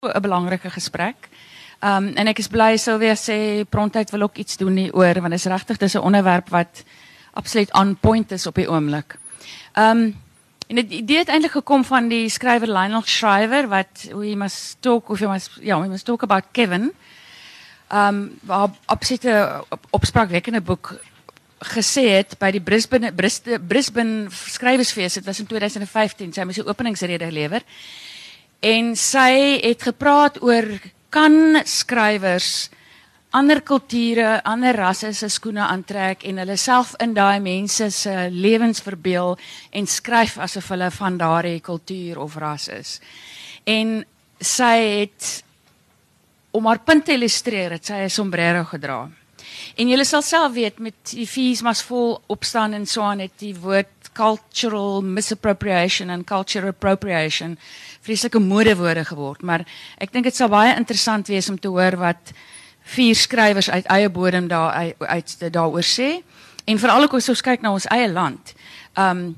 'n belangrike gesprek. Um en ek is bly Sylvia sê prontheid wil ook iets doen hieroor want dit is regtig dis 'n onderwerp wat absoluut on point is op die oomblik. Um en dit idee het eintlik gekom van die skrywer Lionel Shriver wat we must talk of you must ja, we must talk about Kevin. Um waar absoluut 'n opspraakwekkende boek gesê het by die Brisbane Brisbane, Brisbane skrywersfees dit was in 2015 sy het sy openingsrede gelewer en sy het gepraat oor kan skrywers ander kulture, ander rasse se skoene aantrek en hulle self in daai mense se lewens verbeel en skryf asof hulle van daardie kultuur of ras is. En sy het om haar punt te illustreer, het sy 'n sombrero gedra. En julle sal self weet met die fees mas vol opstaan en so aan het die woord cultural misappropriation en cultural appropriation vreeslike modewoorde geword, maar ek dink dit sal baie interessant wees om te hoor wat vier skrywers uit eie bodem daar uit, uit daaroor sê en veral ook as ons kyk na ons eie land. Um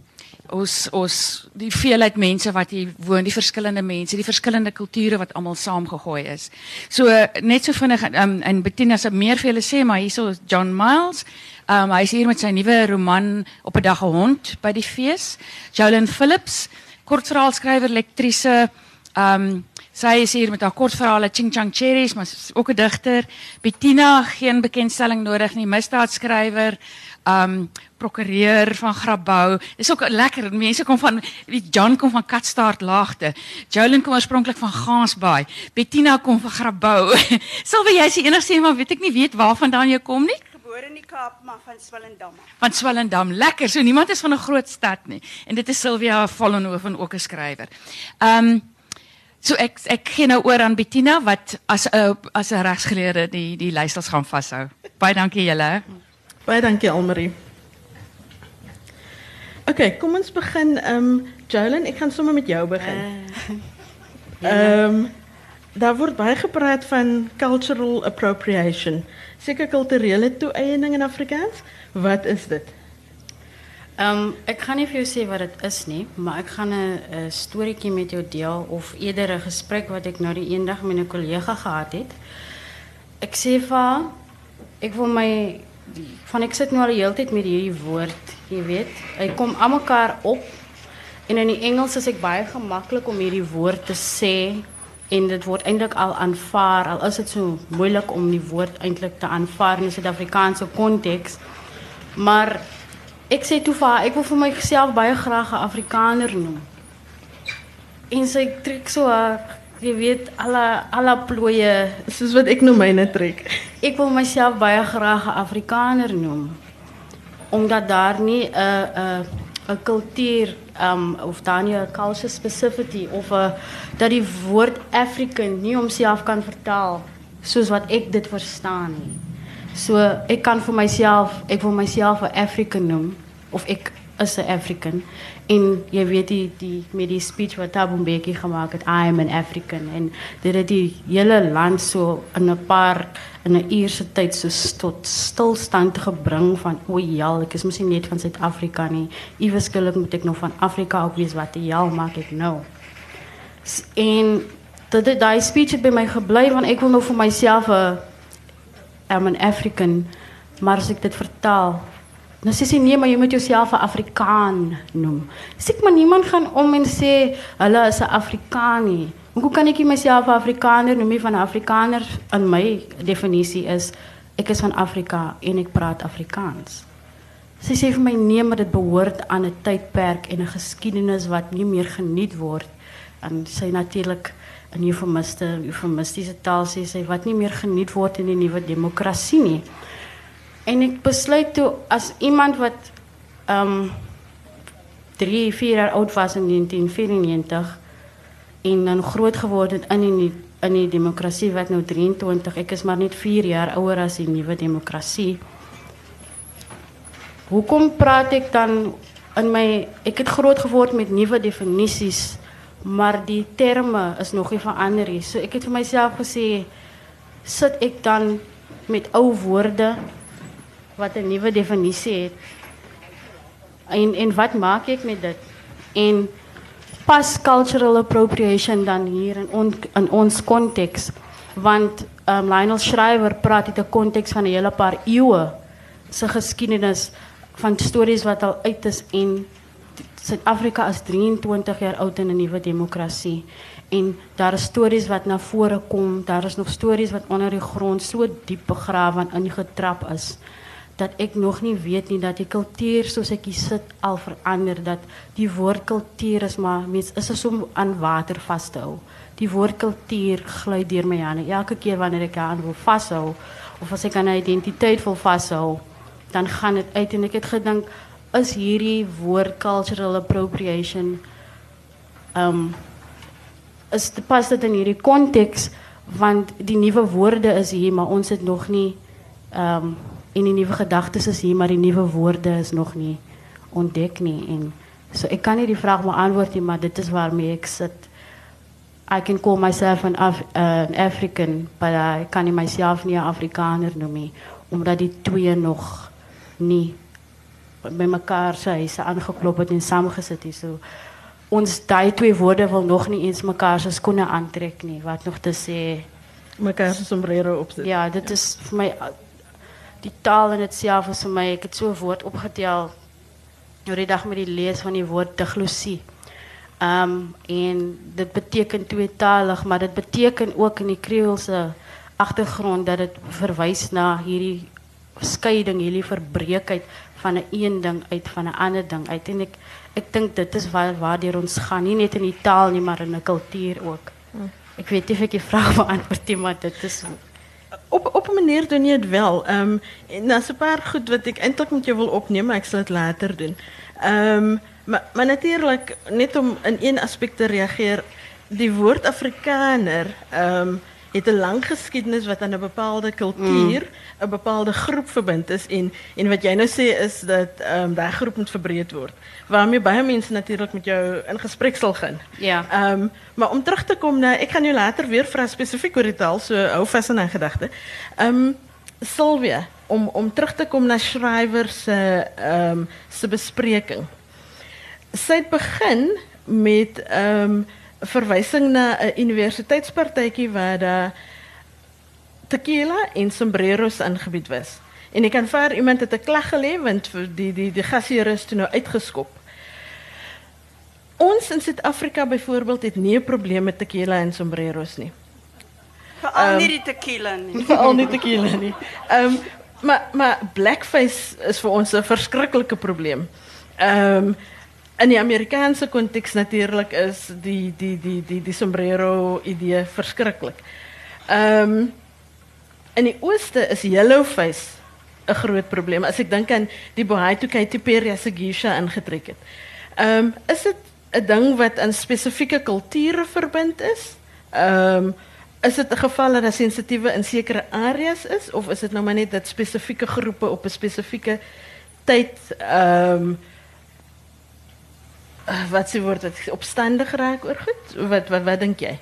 ons ons die veelheid mense wat hier woon, die verskillende mense, die verskillende kulture wat almal saamgegooi is. So net so vinnig um, en Bettina se meer vir julle maar hierso is John Miles. Um hy is hier met sy nuwe roman op 'n dag 'n hond by die fees. Jolyn Phillips, kortverhaalskrywer, lektrise. Um sy is hier met haar kortverhale Ching Chang Cherries, maar ook 'n digter. Bettina, geen bekendstelling nodig nie, misdaadskrywer um prokureur van Grabouw. Dis ook lekker. Mense kom van die John kom van Katstaart Laagte. Jolyn kom oorspronklik van Gansbaai. Bettina kom van Grabouw. Sal jy se enigste maar weet ek nie weet waarvandaan jy kom nie? Gebore in die Kaap, maar van Swellendam. Van Swellendam. Lekker. So niemand is van 'n groot stad nie. En dit is Sylvia Vollenhoven ook 'n skrywer. Um So ek ek gee nou oor aan Bettina wat as 'n as 'n regsgeleerde die die lysels gaan vashou. Baie dankie julle. Baie dankie Almarie. Oké, kom ons begin. Um, Jolyn, ik ga sommer met jou beginnen. Uh, um, daar wordt baie gepraat van cultural appropriation. Zeker culturele toe-eiening in Afrikaans. Wat is dit? Ik ga niet voor jou zeggen wat het is, nie, maar ik ga een, een met jou deel. Of eerder gesprek wat ik nou die ene dag met een collega gehad heb. Ik zei van, ik wil mij van ek sit nou al die hele tyd met hierdie woord, jy weet. Hy kom aan mekaar op. En in die Engels is ek baie gemaklik om hierdie woord te sê en dit word eintlik al aanvaar al is dit so moeilik om die woord eintlik te aanvaar in 'n Suid-Afrikaanse konteks. Maar ek sê toe ek wil vir myself baie graag Afrikaner noem. En sy trek haar jy weet alle alle plooie soos wat ek noem myne trek. Ek wil myself baie graag Afrikaner noem. Omdat daar nie 'n 'n 'n kultuur um of dan 'n culture specificity of 'n dat die woord African nie homself kan vertaal soos wat ek dit verstaan nie. So ek kan vir myself, ek wil myself 'n African noem of ek is 'n African en jy weet die die met die speech wat Thabo Mbeki gemaak het I am an African en dit het die hele land so in 'n paar in 'n uur se tyd so tot stilstand gebring van o ja ek is mos nie net van Suid-Afrika nie. Iewers skielik moet ek nog van Afrika wees wat die hel maak ek nou? En dat daai speech by my gebly want ek wil nou vir myself 'n I'm an African maar as ek dit vertaal Nou sê sy nee, maar jy moet jouself 'n Afrikaan noem. Sê maar niemand gaan om en sê hulle is 'n Afrikaan nie. Hoe kan ek myself 'n Afrikaner noem? Van in my definisie is ek is van Afrika en ek praat Afrikaans. Sy sê vir my nee, maar dit behoort aan 'n tydperk en 'n geskiedenis wat nie meer geniet word. En sy natuurlik in eufemiste, eufemistiese taal sê sy wat nie meer geniet word in die nuwe demokrasie nie. En ik besluit toe als iemand wat um, drie, vier jaar oud was in 1994 en dan groot geworden in die, in die democratie wat nu 23. Ik is maar niet vier jaar ouder als die nieuwe democratie. Hoekom praat ik dan in my ek het groot geword met nuwe definisies, maar die terme is nog nie verander nie. So ek het vir myself gesê sit ek dan met ou woorde wat 'n nuwe definisie het. En en wat maak ek met dit? En pas cultural appropriation dan hier in, on, in ons konteks? Want um, Lionel Schrijver praat uit de context van een hele paar eeuwen. Zijn geschiedenis van stories wat al uit is in Suid-Afrika is 23 jaar oud in 'n nuwe demokrasie. En daar is stories wat na vore kom, daar is nog stories wat onder die grond so diep begrawe en ingetrap is dat ek nog nie weet nie dat die kultuur soos ek hier sit al verander dat die woord kultuur is maar mens is er om aan water vas te hou. Die woord kultuur gly deur my hande elke keer wanneer ek aan wil vashou of as ek aan 'n identiteit wil vashou, dan gaan dit uit en ek het gedink is hierdie woord cultural appropriation um is dit pas dit in hierdie konteks want die nuwe woorde is hier maar ons het nog nie um en die nuwe gedagtes is hier maar die nuwe woorde is nog nie ontdek nie. En so ek kan nie die vraag beantwoord nie maar dit is waarmee ek sit. I can call myself an Af uh, African but I kan nie myself nie 'n Afrikaner noem nie omdat die twee nog nie by mekaar se huise aangeklop het en saamgesit het. So ons daai twee woorde wil nog nie eens mekaar se skoene aantrek nie wat nog te sê mekaar se sombrero opsit. Ja, dit is vir my die taal in dit self is vir my. Ek het so 'n woord opgetel. Oor die dag met die lees van die woord. Ehm um, en dit beteken tweetalig, maar dit beteken ook in die Kreoolse agtergrond dat dit verwys na hierdie skeiding, hierdie verbreekheid van 'n een ding uit van 'n ander ding uit. En ek dink dit is waar waardeur ons gaan. Nie net in die taal nie maar in 'n kultuur ook. Ek weet nie of ek die vraag beantwoord maar dit is op op 'n manier doen jy dit wel. Ehm um, en daar's 'n paar goed wat ek eintlik met jou wil opneem, maar ek sal dit later doen. Ehm um, maar natuurlik net om in een aspek te reageer, die woord Afrikaner ehm het 'n lang geskiedenis wat aan 'n bepaalde kultuur, 'n mm. bepaalde groep verbind is en en wat jy nou sê is dat ehm um, daai groep moet verbreed word. Waarmee baie mense natuurlik met jou in gesprek sal gaan. Ja. Ehm um, maar om terug te kom na ek gaan jou later weer vra spesifiek oor die taal, so hou vas in gedagte. Ehm um, Sylvia, om om terug te kom na Schrywer se ehm um, bespreking. Het begin met ehm um, verwysing na 'n universiteitspartytjie waar daar tequila en sombreros aangebied was. En ek kan vir iemand het 'n klag gelê want die die die gasheer is toe nou uitgeskop. Ons in Suid-Afrika byvoorbeeld het nie 'n probleem met tequila en sombreros nie. Veral um, nie die tequila nie. Veral nie tequila nie. Um, maar maar blackface is vir ons 'n verskriklike probleem. Ehm um, in die Amerikaanse konteks natuurlik is die die die die die sombrero idee verskriklik. Ehm um, in die ooste is yellow face 'n groot probleem. As ek dink aan die bohai toe Katy Perry as 'n geisha ingetrek het. Um, is dit 'n ding wat aan spesifieke kulture verbind is? Ehm is dit 'n geval dat sensitiewe in sekere areas is of is dit nou maar net dat spesifieke groepe op 'n spesifieke tyd ehm um, Eh, wat ze wordt het opstandig geraakt oor goed? Wat, wat, wat denk jij?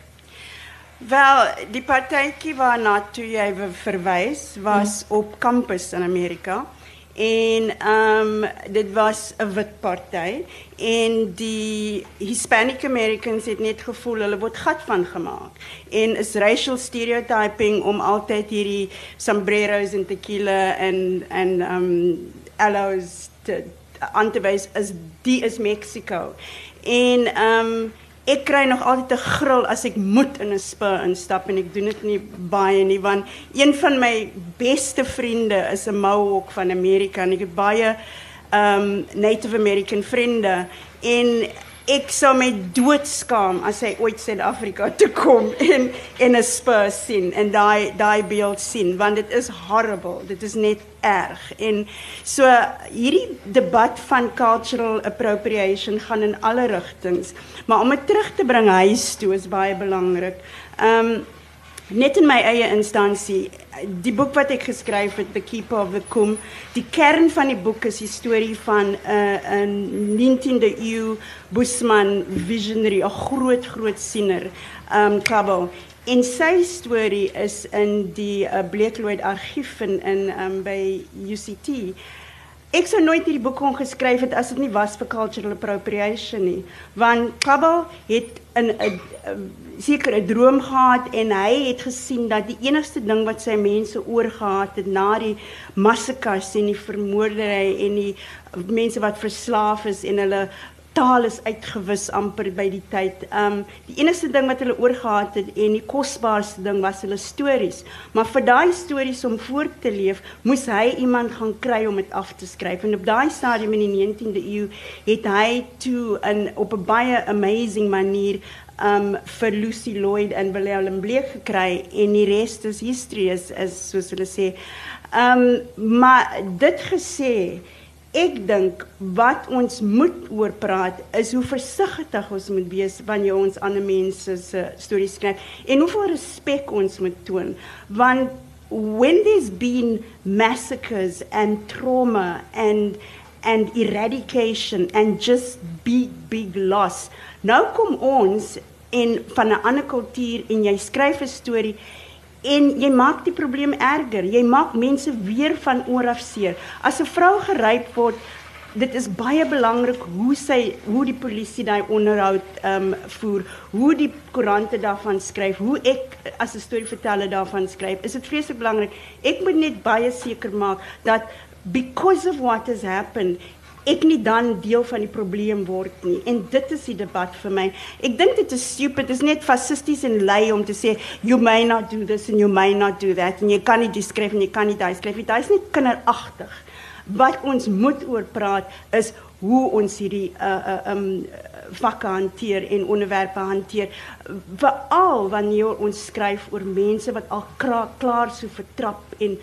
Wel, die partijtje waarna jij verwijs was mm. op campus in Amerika. En um, dit was een wit partij. En die Hispanic Americans het net gevoel hulle word gat van gemaak. En is racial stereotyping om altyd hierdie sombreros en tequila en en um aloes te aan te is die is Mexico. En ehm um, nog altyd 'n gril as ek moet in 'n spur instap en ek doen dit nie baie nie want een van my beste vriende is 'n Mohawk van Amerika en ek het baie um, Native American vriende en ek sou my doodskaam as hy ooit Suid-Afrika toe kom en en 'n spur sien en daai daai beeld sien want dit is horrible dit is net erg en so hierdie debat van cultural appropriation gaan in alle rigtings maar om dit terug te bring huis toe is baie belangrik. Ehm um, net in my eie instansie die boek wat ek geskryf het The Keeper of the Kum die kern van die boek is die storie van 'n uh, 'n 19de eeu Bushman visionary 'n groot groot siener um Kabo en sy storie is in die uh, Bleekloid argief in in um, by UCT Ek sou nooit hierdie boek kon geskryf het as dit nie was vir cultural appropriation nie. Want Kabal het 'n 'n seker 'n droom gehad en hy het gesien dat die enigste ding wat sy mense oorgehad het na die massakers en die vermoordery en die mense wat verslaaf is en hulle taal is uitgewis amper by die tyd. Um die enigste ding wat hulle oorgehad het en die kosbaarste ding was hulle stories. Maar vir daai stories om voort te leef, moes hy iemand gaan kry om dit af te skryf. En op daai stadium in die 19de eeu het hy toe in op 'n baie amazing manier um vir Lucy Lloyd en Willem Bleek gekry en die res is history is, is soos hulle sê. Um maar dit gesê Ek dink wat ons moet oor praat is hoe versigtig ons moet wees wanneer ons ander mense se stories skryf en hoeveel respek ons moet toon. Want when there's been massacres and trauma and and eradication and just big big loss nou kom ons en van 'n ander kultuur en jy skryf 'n storie En jy maak die probleem erger. Jy maak mense weer van oor af seer. As 'n vrou geryp word, dit is baie belangrik hoe sy hoe die polisie daai onderhoud ehm um, voer, hoe die koerante daarvan skryf, hoe ek as 'n storieverteller daarvan skryf. Is dit vreeslik belangrik. Ek moet net baie seker maak dat because of what has happened ek nie dan deel van die probleem word nie. En dit is die debat vir my. Ek dink dit is stupid. Dit is net fascisties en lui om te sê you may not do this and you may not do that en jy kan nie diskryf en jy kan nie daai skryf nie. Dit is net kinderagtig. Wat ons moet oor praat is hoe ons hierdie uh uh um vakke hanteer en onderwerpe hanteer veral wanneer ons skryf oor mense wat al klaar so vertrap en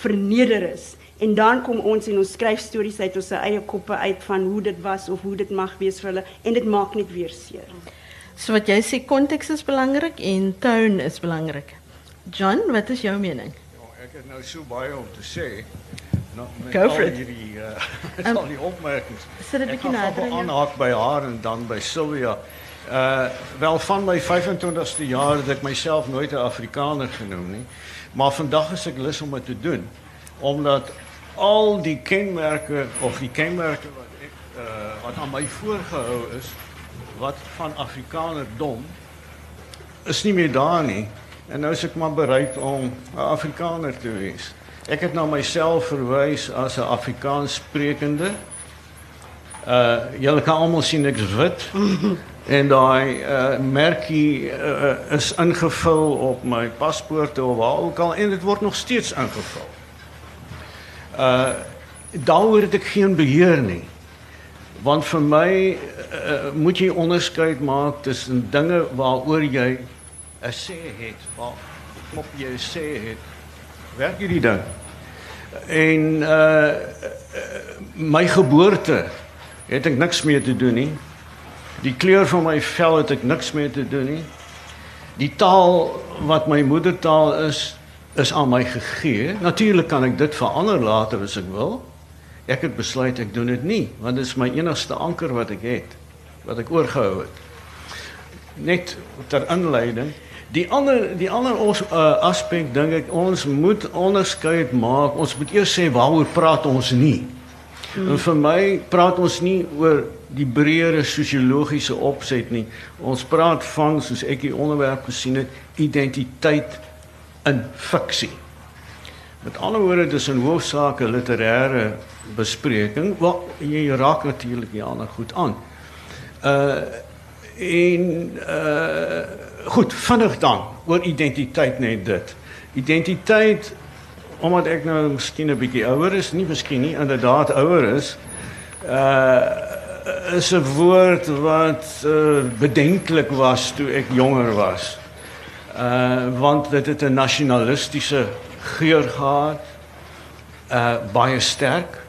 verneder is En dan kom ons en ons skryf stories uit ons eie koppe uit van hoe dit was of hoe dit mag wees vir hulle en dit maak net weer seer. So wat jy sê konteks is belangrik en tone is belangrik. John, wat is jou mening? Ja, ek het nou so baie om te sê. Nou, met Go for al hierdie uh, met Um, al die opmerkings. sit 'n bietjie nader aanhaak by haar en dan by Sylvia. Uh wel van my 25ste jaar het ek myself nooit 'n Afrikaner genoem nie. Maar vandag is ek lus om dit te doen omdat al die kenmerke of die kenmerke wat ek uh wat aan my voorgehou is wat van Afrikanerdom is nie meer daar nie. En nou is ek maar bereid om 'n Afrikaner te wees. Ek het na myself verwys as 'n Afrikaans sprekende. Uh julle kan almal sien ek's wit. en daai uh merkie uh, is ingevul op my paspoort of waar ook al en dit word nog steeds ingevul. Uh daaroor het ek geen beheer nie. Want vir my uh, moet jy onderskeid maak tussen dinge waaroor jy 'n sê het, waar op jy sê het. Werk hierdie ding. En uh, uh my geboorte het ek niks mee te doen nie. Die kleur van my vel het ek niks mee te doen nie. Die taal wat my moedertaal is, is aan my gegee. Natuurlik kan ek dit verander later as ek wil. Ek het besluit ek doen dit nie, want dit is my enigste anker wat ek het, wat ek oorgehou het. Net ter inleiding, die ander die ander ons uh, aspek dink ek ons moet onderskeid maak. Ons moet eers sê waaroor praat ons nie. Hmm. En vir my praat ons nie oor die breëre sosiologiese opset nie. Ons praat van soos ek die onderwerp gesien het, identiteit in fiksie. Met ander woorde dis 'n hoofsaak 'n literêre bespreking. Wel, jy raak natuurlik die ander goed aan. Uh en uh goed, vinnig dan oor identiteit net dit. Identiteit omdat ek nou miskien 'n bietjie ouer is, nie miskien nie, inderdaad ouer is, uh is 'n woord wat uh, bedenklik was toe ek jonger was. Uh want dit het 'n nasionalistiese geur gehad. Uh baie sterk.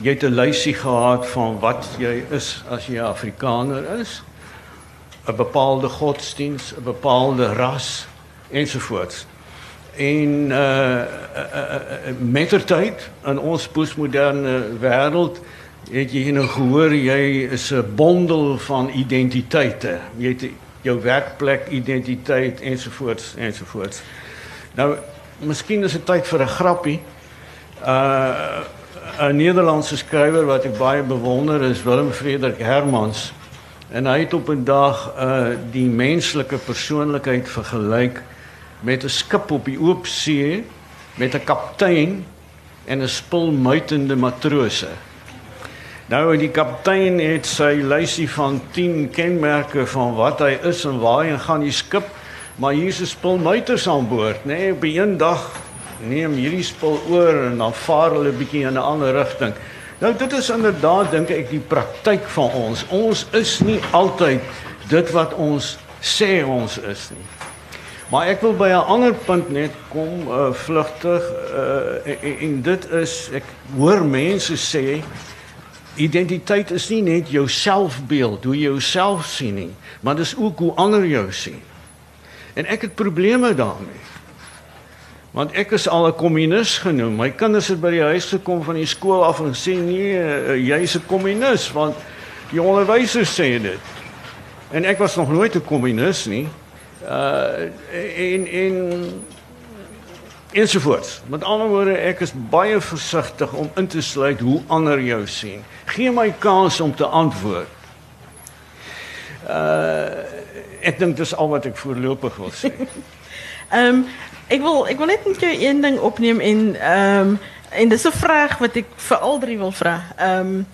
Jy het 'n lysie gehad van wat jy is as jy Afrikaner is. 'n bepaalde godsdiens, 'n bepaalde ras ensovoorts. En uh, uh, uh mettertyd in ons postmoderne wêreld het jy nou gehoor jy is 'n bondel van identiteite. Jy het jou werkplek identiteit ensovoorts ensovoorts. Nou miskien is dit tyd vir 'n grappie. Uh 'n Nederlandse skrywer wat ek baie bewonder is Willem Frederik Hermans. En hy het op 'n dag uh die menslike persoonlikheid vergelyk met 'n skip op die oop met 'n kaptein en 'n spul muitende matrose. Nou die kaptein het sy lysie van 10 kenmerke van wat hy is en waarheen gaan die skip, maar 'n spul muiters aan boord, nê? Nee, op 'n dag neem hierdie spul oor en dan vaar hulle bietjie in 'n ander rigting. Nou dit is inderdaad dink ek die praktyk van ons. Ons is nie altyd dit wat ons sê ons is nie. Maar ek wil by 'n ander punt net kom uh, vlugtig uh, en, en dit is ek hoor mense sê identiteit is nie net jou selfbeeld, hoe jy jouself sien nie, maar dis ook hoe ander jou sien. En ek het probleme daarmee. Want ek is al 'n kommunis genoem. My kinders het by die huis gekom van die skool af en sê nee, eh, jy's 'n kommunis want die onderwysers sê dit. En ek was nog nooit 'n kommunis nie. Uh en en ensovoorts. Met ander woorde, ek is baie versigtig om in te sluit hoe ander jou sien. Geen my kans om te antwoord. Uh ek dink dis al wat ek voorlopig wil sê. Ehm um, Ik wil, ik wil net met jou één ding opnemen. En, um, en dat is een vraag wat ik voor al drie wil vragen. Um,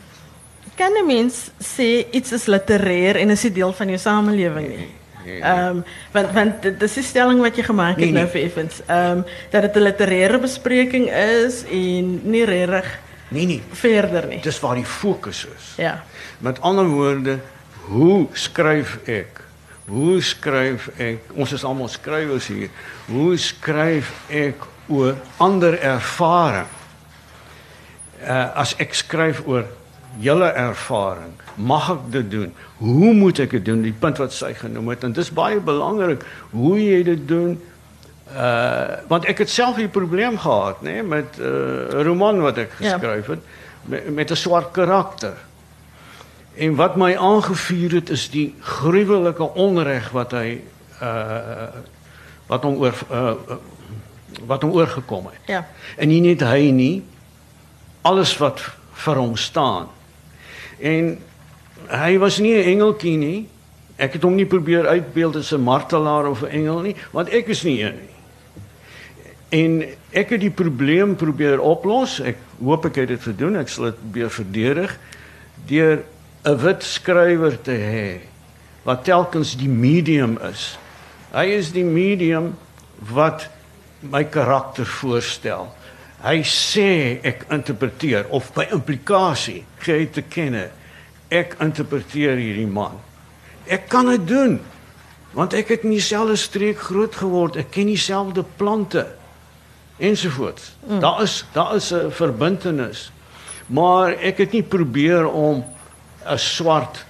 kan een mens zeggen iets is literair en is het deel van je samenleving? Nee, nee, nee. Um, want, want dat is de stelling wat je gemaakt hebt, nee, nee. Evans. Um, dat het een literaire bespreking is en niet erg nee, nee. verder. Nie. Het is waar die focus is. Ja. Met andere woorden, hoe schrijf ik? Hoe skryf ek? Ons is almal skrywers hier. Hoe skryf ek oor ander ervaring? Uh as ek skryf oor julle ervaring, mag ek dit doen? Hoe moet ek dit doen? Die punt wat sy genoem het en dis baie belangrik hoe jy dit doen. Uh want ek het self 'n probleem gehad, nê, nee, met 'n uh, roman wat ek ja. geskryf het ja. met 'n swart karakter. En wat my aangevuur het is die gruwelike onreg wat hy uh wat hom oor uh wat hom oorgekom het. Ja. En nie net hy nie alles wat vir hom staan. En hy was nie 'n engeltjie nie. Ek het hom nie probeer uitbeeld as 'n martelaar of 'n engel nie, want ek is nie een nie. En ek het die probleem probeer oplos. Ek hoop ek het dit gedoen. Ek sal dit probeer verdedig deur 'n wit skrywer te hê wat telkens die medium is. Hy is die medium wat my karakter voorstel. Hy sê ek interpreteer of by implikasie gee te kenne ek interpreteer hierdie man. Ek kan dit doen want ek het in dieselfde streek groot geword. Ek ken dieselfde plante ensovoorts. Mm. Daar is daar is 'n verbintenis. Maar ek het nie probeer om 'n swart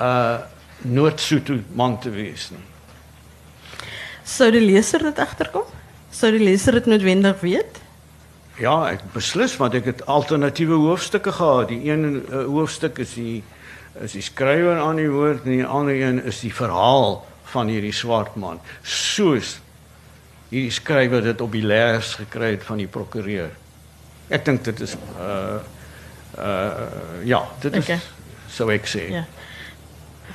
uh Noord-Sotho man te wees nie. Sou die leser dit agterkom? Sou die leser dit noodwendig weet? Ja, ek beslis want ek het alternatiewe hoofstukke gehad. Die een uh, hoofstuk is die is die skrywer aan die woord en die ander een is die verhaal van hierdie swart man. Soos hierdie skrywer dit op die leers gekry het van die prokureur. Ek dink dit is uh uh ja, dit is okay sou ek sê. Ja.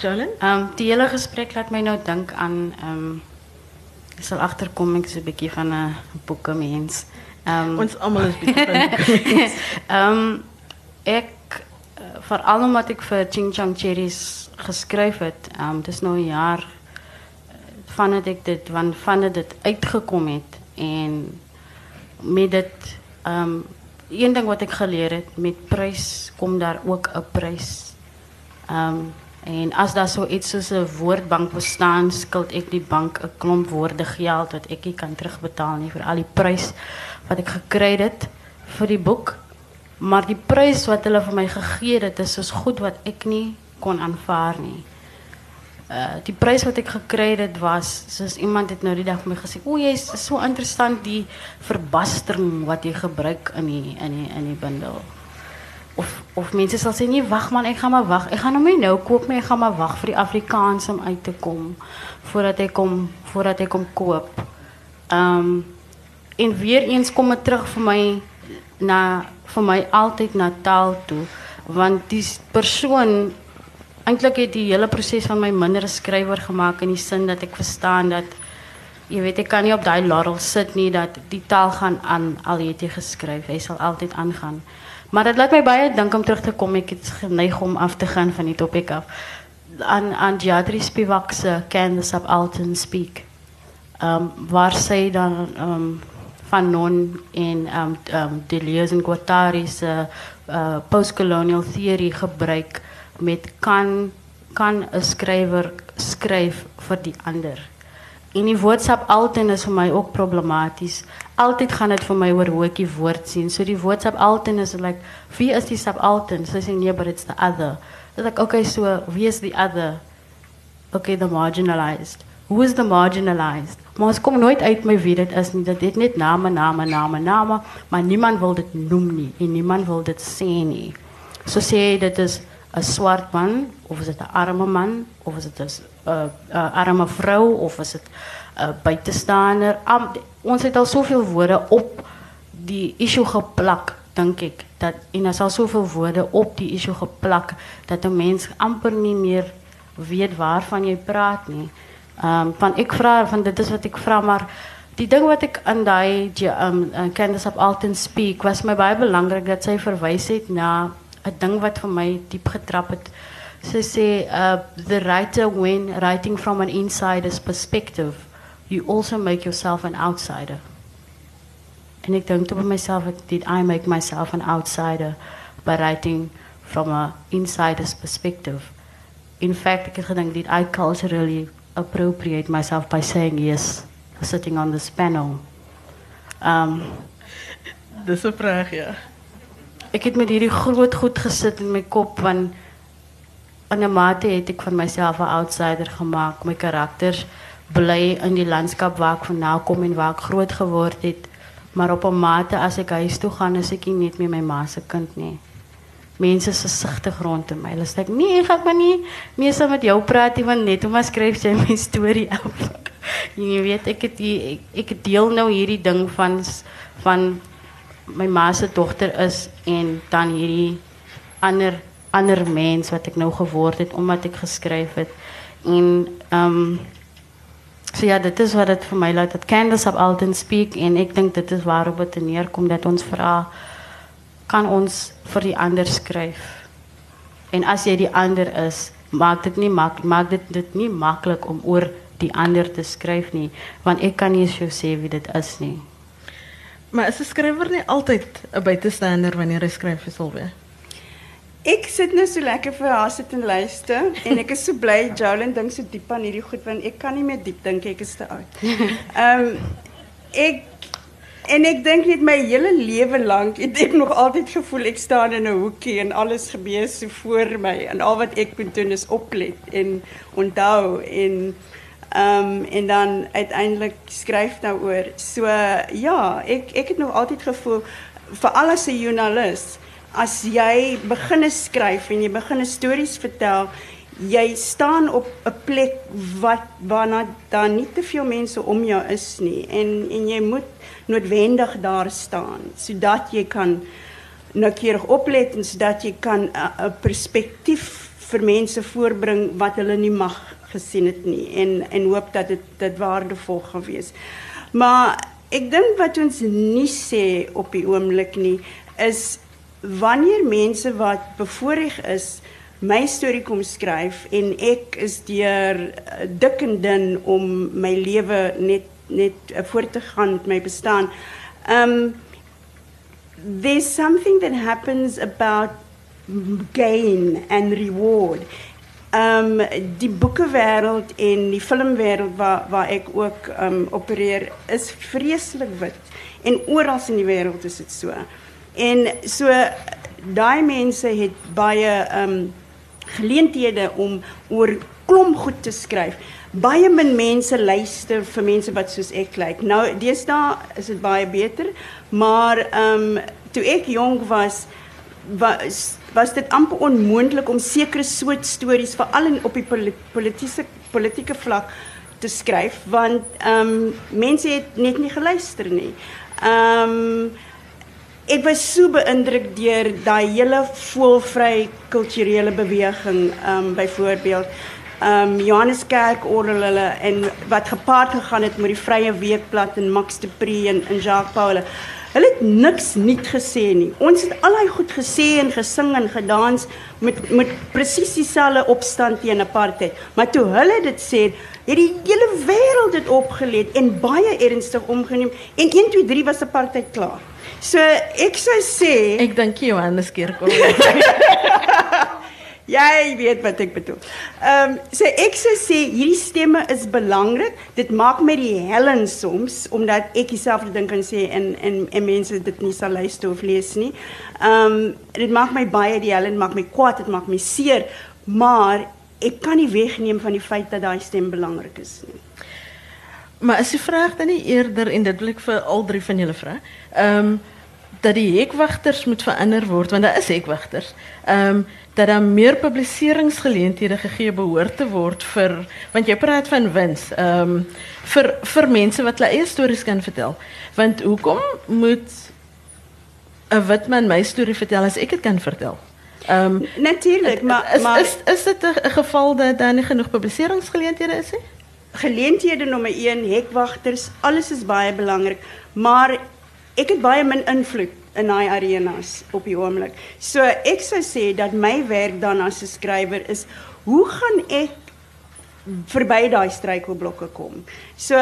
Jolyn? Ehm um, die hele gesprek laat my nou dink aan ehm um, ek sal agterkom ek is 'n bietjie van 'n boeke mens. Ehm um, ons almal is bietjie van Ehm um, ek veral omdat ek vir Ching Chang Cherries geskryf het. Ehm um, dis nou 'n jaar eh, van dit ek dit van van dit uitgekom het en met dit ehm um, een ding wat ek geleer het met prys kom daar ook 'n prys Um, en als daar zoiets so als een woordbank bestaan, skuld ik die bank een klomp woorden geld dat ik kan terugbetalen voor al die prijs wat ik gekregen heb voor die boek. Maar die prijs wat hulle voor mij gegeven het, is goed wat ik niet kon aanvaarden. Uh, die prijs wat ik heb was, zoals iemand het nou die dag voor mij gezegd, oeh, is zo interessant die verbastering wat je gebruikt in die, in die, in die bundel of of mense sal nee wag man ek gaan maar wag ek gaan hom nie nou koop nie ek gaan maar wag vir die Afrikaans om uit te kom voordat ek kom voordat ek kom koop. Ehm en weer eens kom terug vir my na vir my altyd taal toe want die persoon eintlik het die hele proses van my minder 'n skrywer gemaak in die sin dat ek verstaan dat jy weet ek kan nie op daai laurel sit nie dat die taal gaan aan al het jy geskryf hy sal altyd aangaan maar dit laat my baie dink om terug te kom. Ek het geneig om af te gaan van die topik af. Aan aan Jadri Spivak se Candace Up Alton Speak. Um, waar sy dan um, van Non en um, um, Deleuze en Guattari se uh, postcolonial theory gebruik met kan kan 'n skrywer skryf vir die ander. En die woordskap altyd is vir my ook problematies. Altyd gaan dit vir my oor hoe ek die woord sien. So die woordskap altyd is like wie is die sap altyd? So sê nee, but it's the other. Dis like okay, so wie is the other? okay, the marginalized. Who is the marginalized? Maar ons kom nooit uit my wie dit is nie. Dit het net name, name, name, name, maar niemand wil dit noem nie en niemand wil dit sê nie. So sê dit is 'n swart man of is dit 'n arme man of is dit 'n uh, uh, arme vrou of is dit 'n uh, buitestander? Um, ons het al soveel woorde op die issue geplak, dink ek, dat en daar is al soveel woorde op die issue geplak dat 'n mens amper nie meer weet waarvan jy praat nie. Um, van ek vra van dit is wat ek vra maar die ding wat ek aan ehm um, Candace Up Alton speak was my baie belangrik dat sy verwys het na 'n ding wat vir my diep getrap het. Sy sê uh the writer when writing from an insider's perspective, you also make yourself an outsider. En ek dink toe by myself did I make myself an outsider by writing from a insider's perspective. In fact, ek het gedink did I culturally appropriate myself by saying yes, sitting on this panel. Um Dis 'n vraag ja. Ek het met hierdie groot goed gesit in my kop want in 'n mate het ek van myself 'n outsider gemaak. My karakters bly in die landskap waar ek vandaan kom en waar ek groot geword het. Maar op 'n mate as ek huis toe gaan, is ek nie meer my ma se kind nie. Mense is versigtig rondom my. Hulle sê nee, ek gaan maar nie meer saam met jou praat nie want net om maar skryf jy my storie af. jy weet ek deel nou hierdie ding van van my ma se dogter is en dan hierdie ander ander mens wat ek nou geword het omdat ek geskryf het. En um, so ja, dit is wat dit vir my laat dat Candace up Alton speak en ek dink dit is waarop dit neerkom dat ons vra kan ons vir die ander skryf. En as jy die ander is, maak dit nie mak maak dit dit nie maklik om oor die ander te nie, want ek kan nie eens vir jou sê wie dit is nie. Maar is 'n skrywer nie altyd 'n buitestander wanneer hy skryf vir Silvia? Ek sit nou so lekker vir haar sit en luister en ek is so bly Jolyn dink so diep aan hierdie goed want ek kan nie meer diep dink ek is te oud. Ehm ek en ek dink net my hele lewe lank het ek nog altyd gevoel ek staan in 'n hoekie en alles gebeur so voor my en al wat ek moet doen is oplet en onthou en ehm um, en dan uiteindelik skryf daaroor. So ja, ek ek het nog altyd gevoel veral as 'n joernalis as jy begin skryf en jy begin stories vertel, jy staan op 'n plek wat waarna daar nie te veel mense om jou is nie en en jy moet noodwendig daar staan sodat jy kan noukeurig oplet en sodat jy kan 'n uh, perspektief vir mense voorbring wat hulle nie mag gesien het nie en en hoop dat dit dit waardevol gaan wees. Maar ek dink wat ons nie sê op die oomblik nie is wanneer mense wat bevoorreg is my storie kom skryf en ek is deur eh, dik en dun om my lewe net net eh, voort te gaan met my bestaan. Um there's something that happens about gain and reward. Um die boekewêreld en die filmwêreld waar waar ek ook um opereer is vreeslik wit en oral in die wêreld is dit so. En so daai mense het baie um geleenthede om oor klomp goed te skryf. Baie min mense luister vir mense wat soos ek lyk. Nou deesdae is dit baie beter, maar ehm um, toe ek jonk was was was dit amper onmoontlik om sekere soort stories veral in op die politieke politieke vlak te skryf want ehm um, mense het net nie geluister nie. Ehm um, ek was so beïndruk deur daai hele voelvry kulturele beweging, ehm um, byvoorbeeld ehm um, Johanneskerk orgel hulle en wat gepaard gegaan het met die Vrye Weekblad en Max de Pre en, en Jacques Paul. Het niks nuut gesê nie. Ons het al daai goed gesê en gesing en gedans met met presies dieselfde opstand teen apartheid. Maar toe hulle dit sê, het die hele wêreld dit opgelet en baie ernstig omgeneem en 1 2 3 was apartheid klaar. So ek sou sê Ek dink Johannes Kerkhof. Jy weet wat ek bedoel. Ehm um, so ek sou sê hierdie stemme is belangrik. Dit maak my die hellen soms omdat ek dieselfde ding kan sê en en en mense dit nie sal luister of lees. Ehm dit maak my baie die hellen maak my kwaad, dit maak my seer, maar ek kan nie wegneem van die feit dat daai stem belangrik is nie. Maar is die vraag dan nie eerder en dit wil al drie van julle vra. Ehm dat die hekwagters moet verander word want daar is hekwagters. Ehm dat daar meer publiseringsgeleenthede gegee behoort te word vir want jy praat van wins. Ehm um, vir vir mense wat hulle eie stories kan vertel. Want hoekom moet 'n wit man my storie vertel as ek dit kan vertel? Ehm um, Natuurlik, maar is, maar is is dit 'n geval dat daar nie genoeg publiseringsgeleenthede is nie? geleenthede nommer 1 hekwagters, alles is baie belangrik, maar ek het baie min invloed in daai arenas op die oomblik. So ek sou sê dat my werk dan as 'n skrywer is hoe gaan ek verby daai struikelblokke kom. So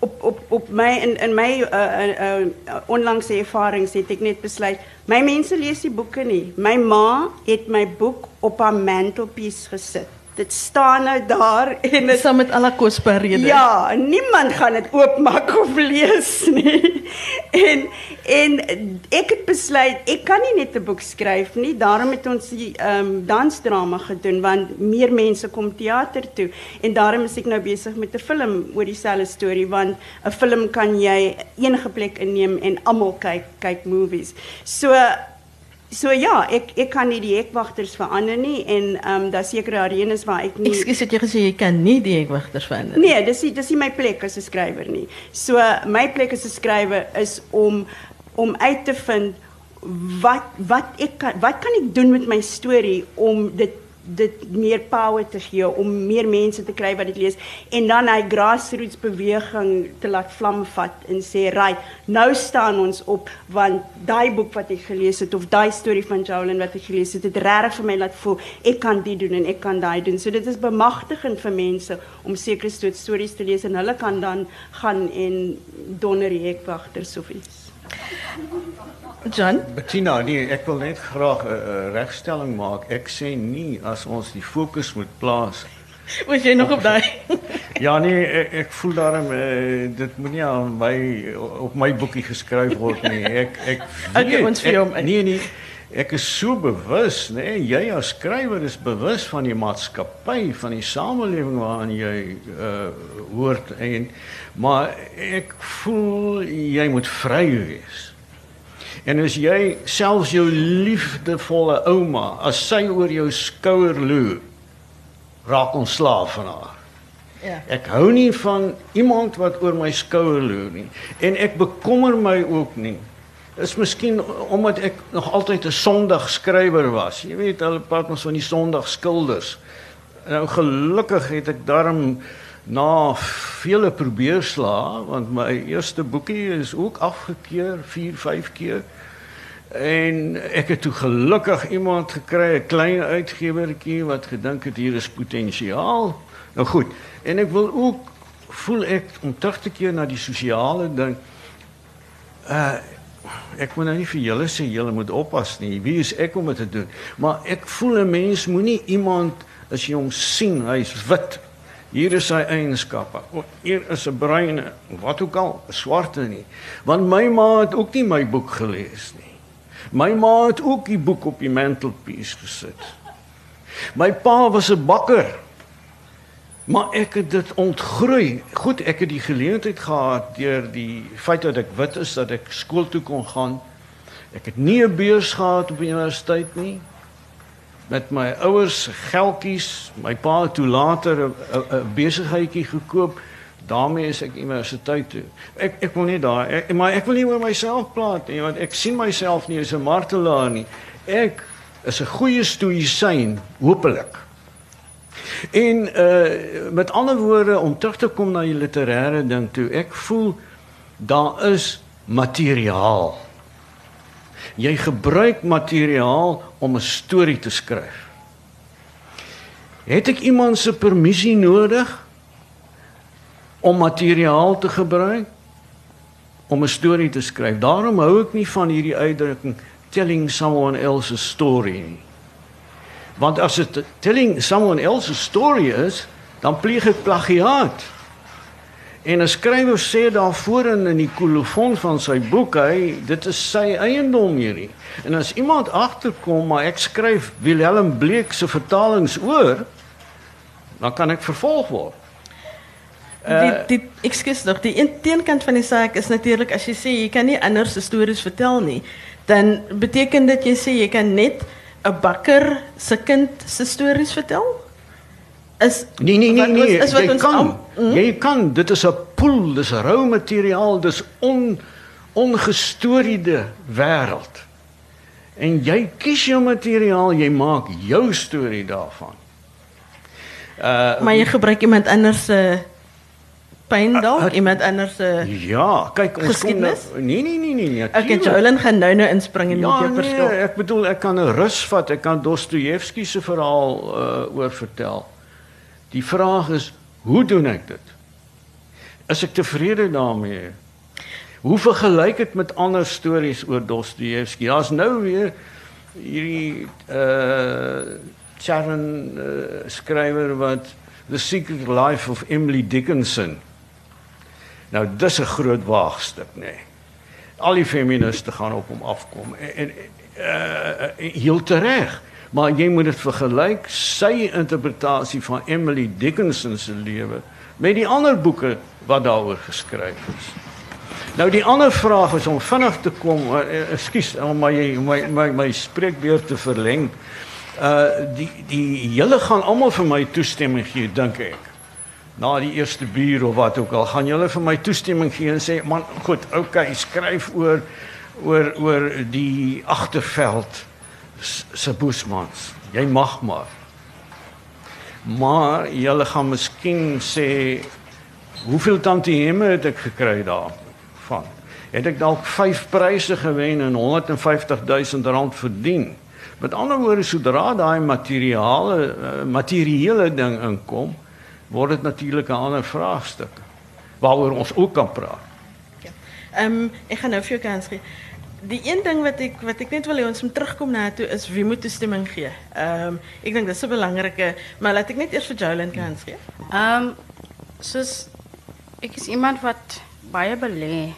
op op op my in in my uh, uh, uh, onlangse ervarings het ek net besluit my mense lees die boeke nie. My ma het my boek op haar mantelpiece gesit dit staan nou daar en dit saam met al die kosbarehede. Ja, niemand gaan dit oopmaak of lees nie. En en ek het besluit ek kan nie net 'n boek skryf nie. Daarom het ons die ehm um, dansdrama gedoen want meer mense kom teater toe en daarom is ek nou besig met 'n film oor dieselfde storie want 'n film kan jy enige plek inneem en almal kyk kyk movies. So So ja, ek ek kan nie die hekwagters verander nie en ehm um, daar sekere arenas waar ek nie Ekskuus, het jy gesê jy kan nie die hekwagters verander nie? Nee, dis nie dis nie my plek as 'n skrywer nie. So my plek as 'n skrywer is om om uit te vind wat wat ek kan wat kan ek doen met my storie om dit dit meer power te gee om meer mense te kry wat dit lees en dan hy grassroots beweging te laat vlam vat en sê right nou staan ons op want daai boek wat ek gelees het of daai storie van Jolyn wat ek gelees het het regtig vir my laat voel ek kan dit doen en ek kan daai doen. So dit is bemagtigend vir mense om sekere stories te lees en hulle kan dan gaan en donder die hekwagters of iets John? Bettina, nee, ek wil net graag 'n uh, regstelling maak. Ek sê nie as ons die fokus moet plaas. Was jy nog op daai? ja nee, ek, ek voel daarom uh, dit moenie aan my op my boekie geskryf word nie. Ek ek weet, ons vir hom. Nee nee. Ek is so bewus, nê, nee, jy as skrywer is bewus van die maatskappy, van die samelewing waarin jy uh hoort en maar ek voel jy moet vry wees. En as jy selfs jou liefdevolle ouma, as sy oor jou skouer loer, raak ons slaaf van haar. Ja. Ek hou nie van iemand wat oor my skouer loer nie en ek bekommer my ook nie. Is miskien omdat ek nog altyd 'n Sondag skrywer was. Jy weet, hulle praat ons van die Sondag skilders. Nou gelukkig het ek daarom na vele probeerslae want my eerste boekie is ook afgekeur 4, 5 keer. En ek het toe gelukkig iemand gekry, 'n klein uitgewertjie wat gedink het hier is potensiaal. Nou goed, en ek wil ook voel ek om terug te keer na die sosiale ding. Uh ek moet nou nie vir julle sê julle moet oppas nie. Wie is ek om dit te doen? Maar ek voel 'n mens moenie iemand as jy hom sien, hy's wit Hier is sy eienskappe. Hier is 'n bruine, wat ook al, swarte nie. Want my ma het ook nie my boek gelees nie. My ma het ook die boek op die mantelpiece gesit. My pa was 'n bakker. Maar ek het dit ontgroei. Goed, ek het die geleentheid gehad deur die feit dat ek wit is dat ek skool toe kon gaan. Ek het nie 'n beurs gehad op universiteit nie met my ouers geldjies, my pa het toe later 'n besigheidjie gekoop Daarmee is ek universiteit toe. Ek ek wil nie daar ek, maar ek wil nie oor myself praat nie want ek sien myself nie as 'n martelaar nie. Ek is 'n goeie stoïsyn, hopelik. En uh met ander woorde om terug te kom na die literêre ding toe, ek voel daar is materiaal. Jy gebruik materiaal om 'n storie te skryf. Het ek iemand se permissie nodig om materiaal te gebruik om 'n storie te skryf? Daarom hou ek nie van hierdie uitdrukking telling someone else's story nie. Want as dit telling someone else's story is, dan pleeg ek plagiaat. En 'n skrywer sê daarvoor in in die kolofon van sy boek, hy dit is sy eiendom hierdie. En as iemand agterkom maar ek skryf Willem Bleek se vertalings oor, dan kan ek vervolg word. Uh, die, die, excuse nog, die teenkant van die zaak is natuurlijk, als je zegt, je kan niet anders stories vertellen, nie, dan betekent dat je zegt, je kan niet een bakker zijn kind zijn stories vertellen? Is, nee, nee, nee, nee. Is, is wat jy ons kan, al, mm? Hm? jy kan, dit is een pool, dit is rauw materiaal, dit is on, ongestoorde wereld. En jij kies je materiaal, jij maakt jouw story daarvan. Uh, maar je gebruikt iemand anders... Uh, pyn dalk, iemand anders se ja, kyk ons kom nou, Nee nee nee nee nee. Okay, tuurlijk. Jolyn gaan nou nou inspring en met Ja, jou nee, verskil. ek bedoel ek kan 'n rus vat, ek kan Dostojewski se verhaal uh oor vertel. Die vraag is, hoe doen ek dit? Is ek tevrede daarmee? Hoe vergelyk dit met ander stories oor Dostojewski? Daar's nou weer hierdie uh Sharon uh, skrywer wat The Secret Life of Emily Dickinson. Nou dis 'n groot waagstuk, nê. Nee. Al die feministe gaan op hom afkom en, en uh heel tereg. Maar jy moet dit vergelyk sy interpretasie van Emily Dickinson se lewe met die ander boeke wat daaroor geskryf is. Nou die ander vraag is om vinnig te kom, ekskuus, om my my my my spreekbeurt te verleng. Uh die die julle gaan almal vir my toestemming gee, dink ek. Na die eerste bier of wat ook al, gaan julle vir my toestemming gee en sê, "Man, goed, okay, skryf oor oor oor die agterveld se boesmans. Jy mag maar." Maar julle gaan miskien sê, "Hoeveel tantieme het ek gekry daarvan?" Het ek dalk 5 pryse gewen en 150 000 rand verdien? Met ander woorde, sodra daai materiale uh, materiële ding inkom, word dit natuurlik 'n ander vraagstuk waaroor ons ook kan praat. Ehm ek gaan nou vir jou kans gee. Die een ding wat ek wat ek net wil hê ons moet terugkom na toe is wie moet toestemming gee. Ehm ek dink dis 'n belangrike, maar laat ek net eers vir Jolyn kans gee. Ehm um, soos ek is iemand wat baie belê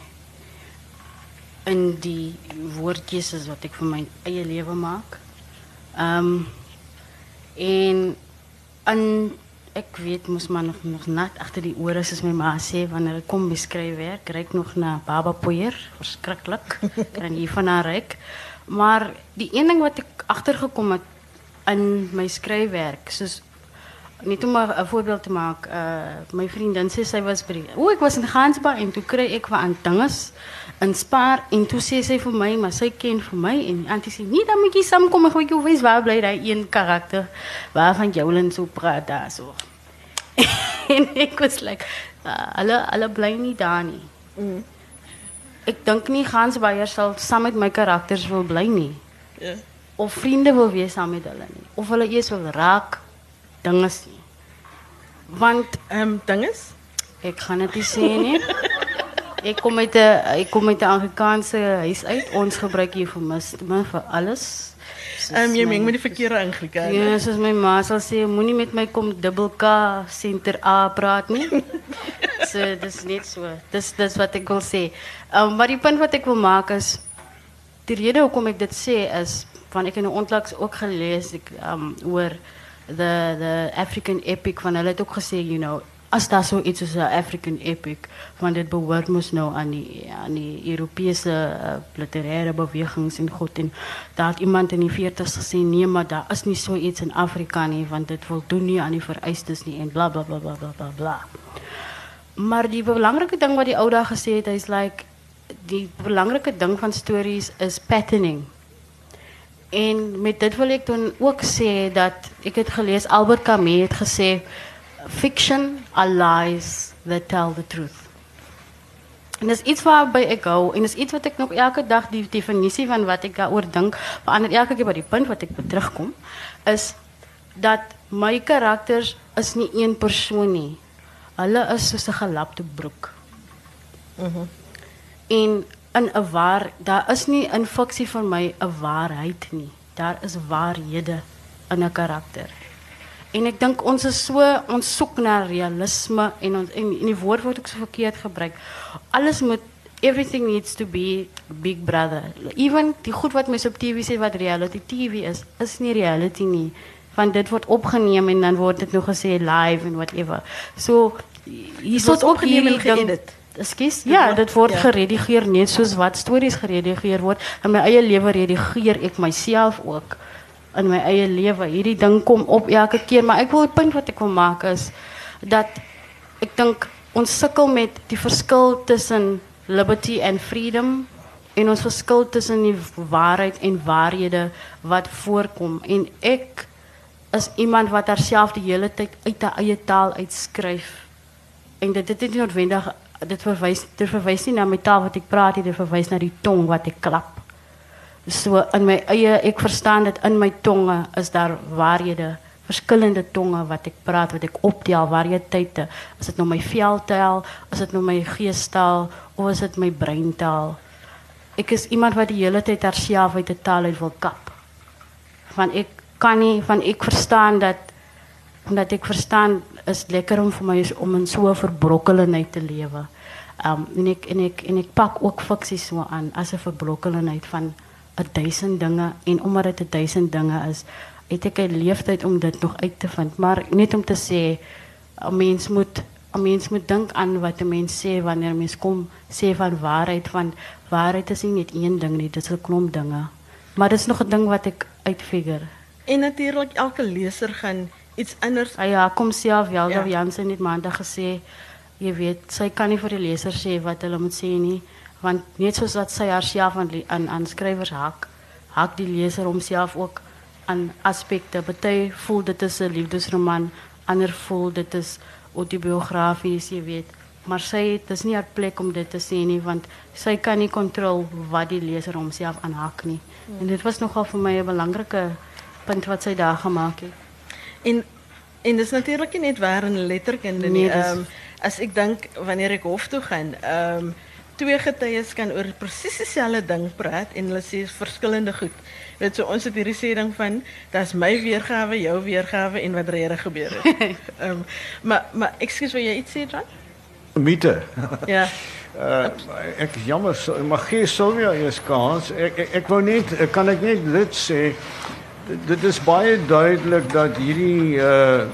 in die woordkeuses wat ek vir my eie lewe maak. Ehm um, en en ek weet mos maar nog nog nat agter die ore soos my ma sê wanneer ek kom beskryf werk, ryk nog na baba poeier, verskriklik. kan hier van haar ryk. Maar die een ding wat ek agtergekom het in my skryfwerk, soos Net om maar 'n voorbeeld te maak, uh my vriendin sê sy was by die O, ek was in Gansbaai en toe kry ek wat aan dinges in Spar en toe sê sy vir my, maar sy ken vir my en die antie sê, "Nee, dan moet jy saamkom en gou jou wys waar bly daai een karakter waarvan Jolyn so praat daarso." en ek was like, uh, hulle hulle bly nie daar nie. Mm. Ek dink nie Gansbaaiers sal saam met my karakters wil bly nie Ja. of vriende wil wees saam met hulle nie of hulle eers wil raak dinges nie. Want um, dinges? ek gaan dit nie sê Ek kom uit 'n ek kom uit 'n Afrikaanse huis uit. Ons gebruik eufemisme vir alles. Soos Ehm um, jy my- meng met die verkeerde Anglikane. Ja, soos my ma sal sê, moenie met my kom dubbel K senter A praat nie. so dis net so. Dis dis wat ek wil. Ehm um, maar die punt wat ek wil maak is die rede hoekom ek dit sê is van ek het nou onlangs ook gelees ek um oor the the African epic van hulle het ook gesê you know as daar so iets soos 'n African epic want dit behoort mos nou aan die aan die Europese uh, literêre bewegings en goed en daar het iemand in die 40s gesê nee maar daar is nie so iets in Afrika nie want dit voldoen nie aan die vereistes nie en bla bla bla bla bla bla maar die belangrike ding wat die ou daar gesê het, hy's like die belangrike ding van stories is patterning. En met dit wil ek dan ook sê dat ek het gelees Albert Camus het gesê fiction are lies that tell the truth. En dis iets waarby ek hou en dis iets wat ek nog elke dag die definisie van wat ek daaroor dink, verander elke keer by die punt wat ek by terugkom, is dat my karakters is nie een persoon nie. Hulle is soos 'n gelapte broek. Mhm. En in 'n waar, daar is nie in fiksie vir my 'n waarheid nie. Daar is waarhede in 'n karakter. En ek dink ons is so ons soek na realisme en ons en, en die woord word ook so verkeerd gebruik. Alles moet everything needs to be big brother. Even die goed wat mense op TV sê wat reality TV is, is nie reality nie. Want dit word opgeneem en dan word dit nog gesê live en whatever. So hier word is ook opgeneem en geëdit. Ekskuus. Ja, dit word ja. geredigeer net soos wat stories geredigeer word. In my eie lewe redigeer ek myself ook in my eie lewe. Hierdie ding kom op elke keer, maar ek wil 'n punt wat ek wil maak is dat ek dink ons sukkel met die verskil tussen liberty and freedom en ons verskil tussen die waarheid en waarhede wat voorkom. En ek is iemand wat haarself die hele tyd uit 'n eie taal uitskryf. En dit dit is noodwendig dit verwys dit verwys nie na my taal wat ek praat dit verwys na die tong wat ek klap so in my eie ek verstaan dit in my tonge is daar waarhede verskillende tonge wat ek praat wat ek optel variëteite. Is dit nou my veltaal is dit nou my geestaal of is dit my breintaal? Ek is iemand wat die hele tyd haarself uit 'n taal uit wil kap. Van ek kan nie van ek verstaan dat omdat ek verstaan is lekker om vir my is om in so 'n verbrokkelenheid te lewe. Um en ek en ek en ek pak ook fiksie so aan as 'n verbrokkelenheid van 'n duisend dinge en omdat dit 'n duisend dinge is, het ek 'n leeftyd om dit nog uit te vind, maar net om te sê 'n mens moet 'n mens moet dink aan wat 'n mens sê wanneer 'n mens kom sê van waarheid van waarheid is nie net een ding nie, dit is 'n klomp dinge. Maar dis nog 'n ding wat ek uitfigure. En natuurlik elke leser gaan iets anders Ah ja, kom self Velda Ja. ja. Jansen het maandag gesê, jy weet, sy kan nie vir die leser sê wat hulle moet sê nie, want net soos wat sy haarself aan aan aan skrywers hak, hak die leser homself ook aan aspekte. Party voel dit is 'n liefdesroman, ander voel dit is autobiografies, jy weet. Maar sy het dis nie haar plek om dit te nie want sy kan nie kontrol wat die leser homself aanhak nie. En dit was nogal vir my 'n belangrike punt wat sy daar gemaak het. En en dis natuurlik nie net waar in letterkunde. Nee, as ek dink wanneer ek hof toe ehm twee getuies kan oor presies dieselfde ding praat en hulle sê verskillende goed. Weet so ons het hierdie sê ding van dis my weergawe, jou weergawe en wat regtig gebeur het. Ehm maar maar ekskuus wil jy iets sê Jan? Mythe. Ja. Uh, ek is jammer, so- maar gee Sylvia eers kans. Ek ek, ek wou net kan ek net dit sê. Dit- is baie duidelik dat hierdie uh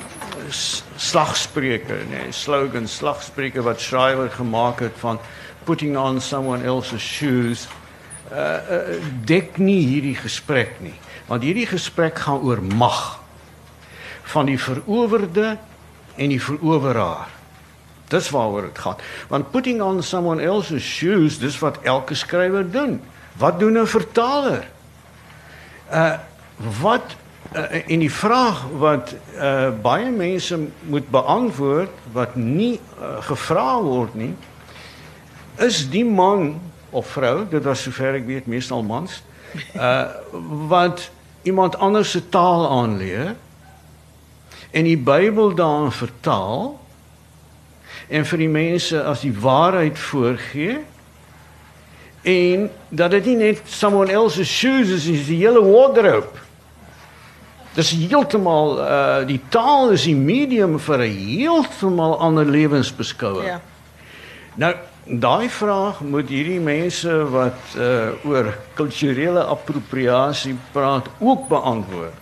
slagspreuke, nee, slogan slagspreuke wat Schreiber gemaak het van putting on someone else's shoes uh, uh dek nie hierdie gesprek nie. Want hierdie gesprek gaan oor mag van die verowerde en die veroweraar. Dis waaroor dit gaan. Want putting on someone else's shoes, dis wat elke skrywer doen. Wat doen 'n vertaler? Uh wat uh, en die vraag wat uh baie mense moet beantwoord wat nie uh, gevra word nie, is die man of vrou, dit was sover ek weet meestal mans, uh wat iemand anders se taal aanleer en die Bybel daarin vertaal en vir die mense as die waarheid voorgee en dat dit nie net someone else's shoes is, is die hele wardrobe. Dis heeltemal uh die taal is die medium vir 'n heeltemal ander lewensbeskouing. Ja. Nou, daai vraag moet hierdie mense wat uh oor kulturele appropriasie praat ook beantwoord.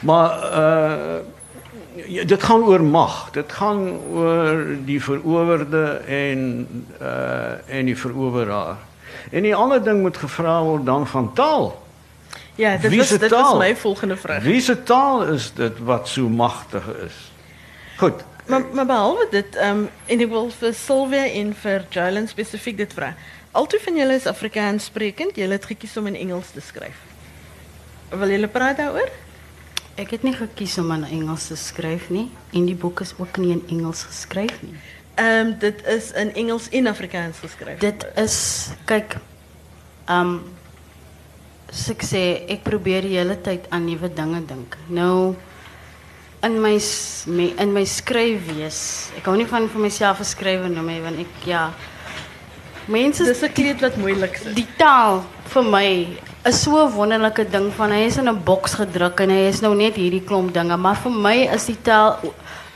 Maar uh dit gaan oor mag. Dit gaan oor die verowerde en uh en die veroweraar. En die ander ding moet gevra word dan van taal. Ja, dit se dit taal? my volgende vraag. Wie se taal is dit wat so magtig is? Goed, Maar, maar behalve dit, um, en ik wil voor Sylvia en voor Jalen specifiek dit vragen. Altyd van jullie is Afrikaans sprekend, jullie het gekies om in Engels te schrijven. Wil jullie praten daarover? Ik heb niet gekozen om in Engels te schrijven, nie. En die boek is ook niet in Engels geschreven. nie. Um, dit is in Engels en Afrikaans geschreven. Dit is kyk um soos ek sê, ek probeer die hele tyd aan nuwe dinge dink. Nou in my in my skryfwees. Ek hou nie van vir myself 'n skrywer noem nie want ek ja mense Dis 'n kleed wat moeilik is. die taal vir my is so 'n wonderlike ding van hy is in 'n boks gedruk en hy is nou net hierdie klomp dinge, maar vir my is die taal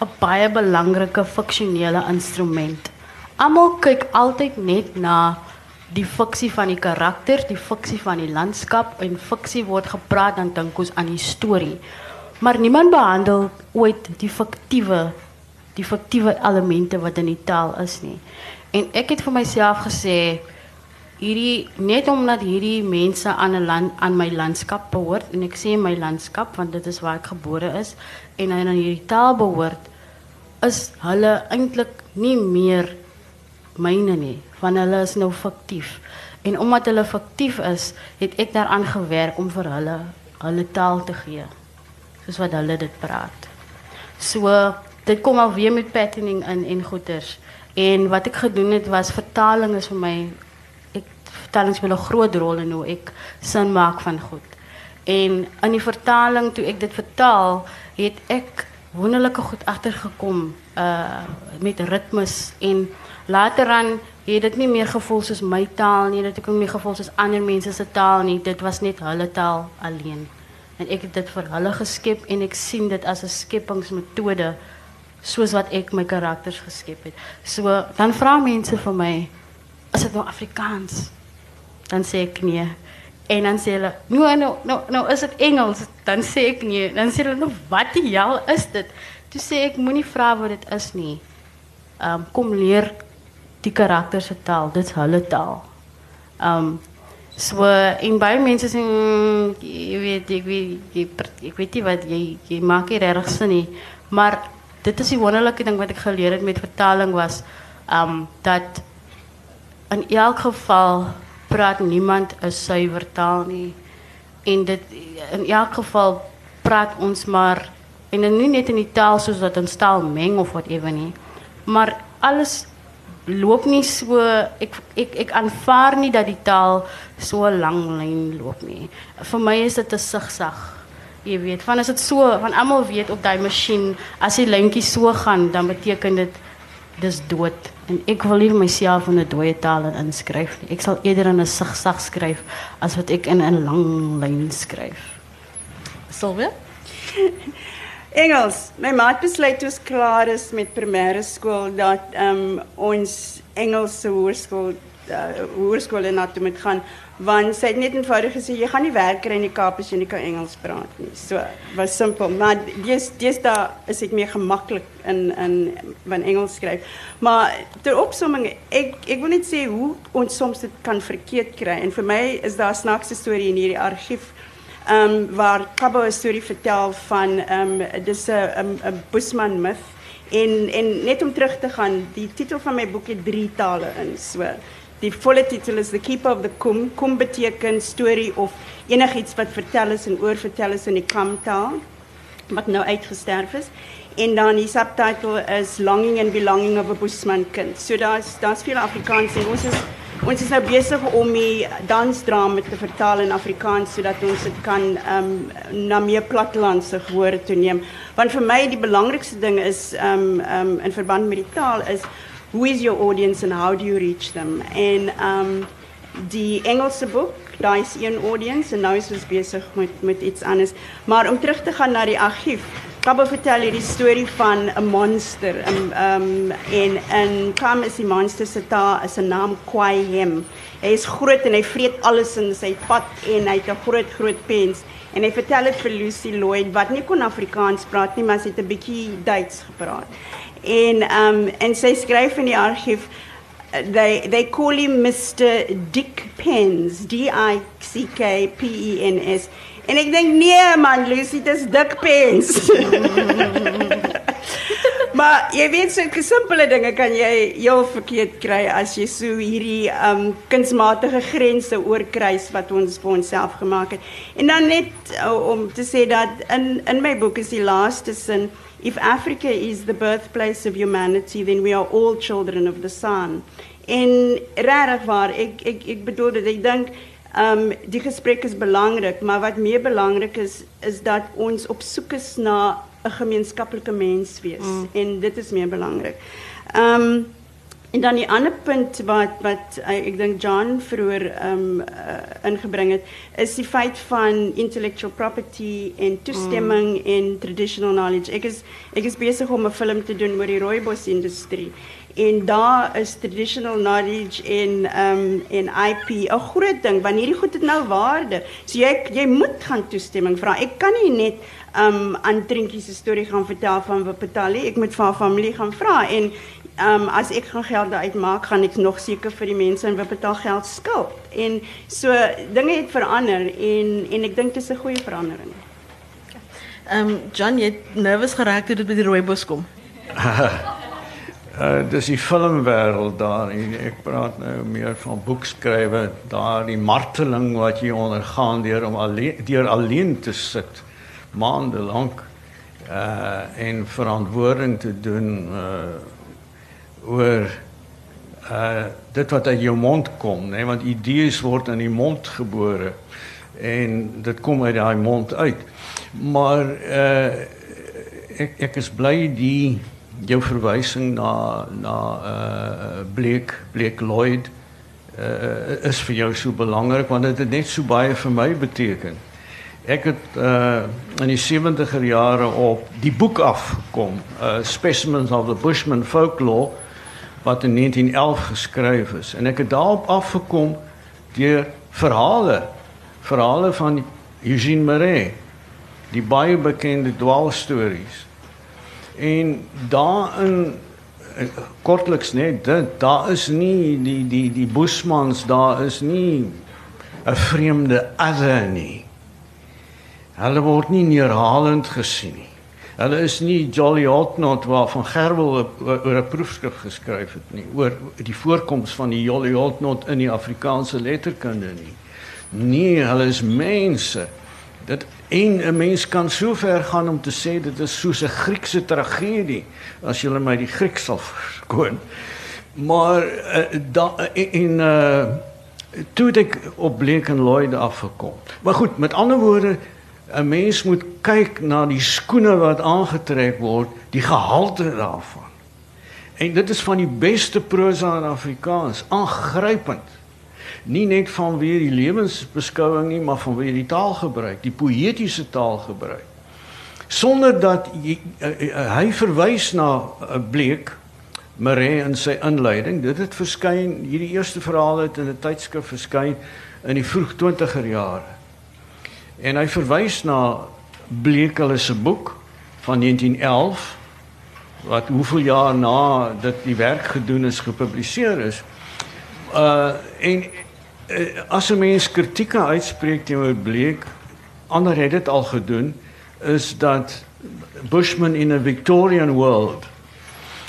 'n baie belangrike fiksionele instrument. Almal kyk altyd net na die fiksie van die karakter, die fiksie van die landskap en fiksie word gepraat dan dink ons aan die storie. Maar niemand behandel ooit die fiktiewe die fiktiewe elemente wat in die taal is nie. En het vir myself gesê hierdie net omdat hierdie mense aan 'n land aan my landskap behoort en ek sê my landskap want dit is waar ek gebore is en aan hierdie taal behoort is hulle eintlik nie meer myne nie want hulle is nou fiktief en omdat hulle fiktief is het ek daaraan gewerk om vir hulle hulle taal te gee soos wat hulle dit praat so dit kom al weer met patterning in en goeters en wat ek gedoen het was vertaling is vir my ek vertaling speel 'n groot rol in hoe ek sin maak van goed. En in die vertaling toe ek dit vertaal, het ek wonderlike goed agtergekom uh met ritmes en later aan het dit nie meer gevoel soos my taal nie, dit het ook nie meer gevoel soos ander mense se taal nie. Dit was net hulle taal alleen. En ek het dit vir hulle geskep en ek sien dit as 'n skepingsmetode soos wat ek my karakters geskep het. So dan vra mense vir my, is dit nou Afrikaans? Dan sê ek nee. En dan sê hulle, "Nou nou nou nou is dit Engels." Dan sê ek nee. Dan sê hulle, "Nou wat die hel is dit?" Toe sê ek, "Moenie vra wat dit is nie. Ehm um, kom leer die karakter se taal. Dit's hulle taal." Um, so en baie mense sê "Mm, jy weet ek weet ek weet wat jy jy maak nie regtig sin. Maar dit is die wonderlike ding wat ek geleer het met vertaling was um, dat in elk geval praat niemand 'n suiwer taal nie. En dit in elk geval praat ons maar en nie net in die taal soos wat ons taal meng of whatever nie. Maar alles loop nie so ek ek ek aanvaar nie dat die taal so 'n lang lyn loop nie. Vir my is dit 'n sigsag. Jy weet, van as dit so, van almal weet op daai masjien as die lyntjie so gaan, dan beteken dit dis dood. En ek wil nie myself in 'n dooie taal in inskryf nie. Ek sal eerder in 'n sigsag skryf as wat ek in 'n lang lyn skryf. Sylvia? Engels. My ma het besluit toe ons klaar is met primêre skool dat um, ons Engelse hoërskool uh, hoërskool na toe moet gaan want sy het net eenvoudig gesê jy gaan nie werk kry in die Kaap as jy nie kan Engels praat nie. So was simpel, maar dis dis daar is ek meer gemaklik in in van Engels skryf. Maar ter opsomming ek ek wil net sê hoe ons soms dit kan verkeerd kry en vir my is daar 'n snaakse storie in hierdie argief um, waar Kabo 'n storie vertel van um, dis 'n 'n 'n Bushman myth en en net om terug te gaan, die titel van my boek het drie tale in. So die volle titel is The Keeper of the Kum. Kum beteken storie of enigiets wat vertel is en oorvertel is in die Kam taal wat nou uitgesterf is. En dan die subtitle is Longing and Belonging of a Bushman Kind. So daar's daar's veel Afrikaans en ons is ons is nou besig om die dansdrama te vertaal in Afrikaans sodat ons dit kan ehm na meer plattelandse gehore toe neem. Want vir my die belangrikste ding is ehm ehm in verband met die taal is who is your audience and how do you reach them? En ehm die Engelse boek, daai is een audience en nou is ons besig met met iets anders. Maar om terug te gaan na die argief. Kabo vertel hierdie storie van 'n monster. Um, um en in Kam is die monster se taal is 'n naam Kwai. Hy is groot en hy vreet alles in sy pad en hy het 'n groot groot pens. En hy vertel dit vir Lucy Lloyd wat nie kon Afrikaans praat nie, maar sy het 'n bietjie Duits gepraat. En um en sy skryf in die argief they they call him Mr Dick Pens, D I C K P E N S. En ek dink nee man, Lucy, dis Dick Pens. Maar jy weet sulke simpele dinge kan jy heel verkeerd kry as jy so hierdie um kunsmatige grense oorkruis wat ons vir onsself gemaak het. En dan net uh, om te sê dat in in my boek is die laaste sin if Africa is the birthplace of humanity then we are all children of the sun. En regtig waar, ek ek ek bedoel dit ek dink um die gesprek is belangrik, maar wat meer belangrik is is dat ons op soek is na 'n gemeenskaplike mens wees mm. en dit is meer belangrik. Um en dan die ander punt wat wat uh, ek dink John vroeër um uh, ingebring het is die feit van intellectual property en toestemming mm. en traditional knowledge. Ek is ek is besig om 'n film te doen oor die rooibos industrie en daar is traditional knowledge en um en IP 'n groot ding want hierdie goed het nou waarde. So jy jy moet gaan toestemming vra. Ek kan nie net um aan Trinkie se storie gaan vertel van Wapatali. Ek moet vir haar familie gaan vra en um as ek gaan geld uitmaak, gaan ek nog seker vir die mense in Wapatali geld skuld. En so dinge het verander en en ek dink dit is 'n goeie verandering. Ehm um, John, jy het nervus geraak toe dit by die rooibos kom. Uh, dis die filmwêreld daar. Ek praat nou meer van boekskrywe, daar die marteling wat jy ondergaan deur om alleen deur alleen te sit maande lank uh en verantwoording te doen uh oor uh dit wat uit jou mond kom, nê, nee? want idees word in die mond gebore en dit kom uit daai mond uit. Maar uh ek ek is bly die jou verwysing na na uh Blake Lloyd uh is vir jou so belangrik want dit het net so baie vir my beteken. Ek het uh in die 70er jare op die boek afgekom, uh Specimens of the Bushman Folklore wat in 1911 geskryf is en ek het daarop afgekom deur verhale verhale van Eugene Marais die baie bekende dwaalstories En daarin kortliks net dit daar is nie die die die Bushmans daar is nie 'n vreemde other nie. Hulle word nie neerhalend gesien nie. Hulle is nie Jolly Hotnot waarvan Gerwel oor 'n proefskrif geskryf het nie oor die voorkoms van die Jolly Hotnot in die Afrikaanse letterkunde nie. Nee, hulle is mense. Dit En 'n mens kan so ver gaan om te sê dit is soos 'n Griekse tragedie as jy my die Grieks sal verskoon. Maar uh, da in uh toe ek op Blake en Lloyd afgekom. Maar goed, met ander woorde 'n mens moet kyk na die skoene wat aangetrek word, die gehalte daarvan. En dit is van die beste prosa in Afrikaans, aangrypend nie net van weer die lewensbeskouing nie, maar van weer die taalgebruik, die poëtiese taalgebruik. Sonder dat jy, uh, uh, hy verwys na 'n bleek Maree in sy inleiding. Dit het verskyn, hierdie eerste verhaal het in 'n tydskrif verskyn in die vroeg 20er jare. En hy verwys na Bleek hulle se boek van 1911 wat hoeveel jaar na dit die werk gedoen is gepubliseer is. Uh en uh, as 'n mens kritieke uitspreek teenoor Bleek, ander het dit al gedoen, is dat Bushman in a Victorian world.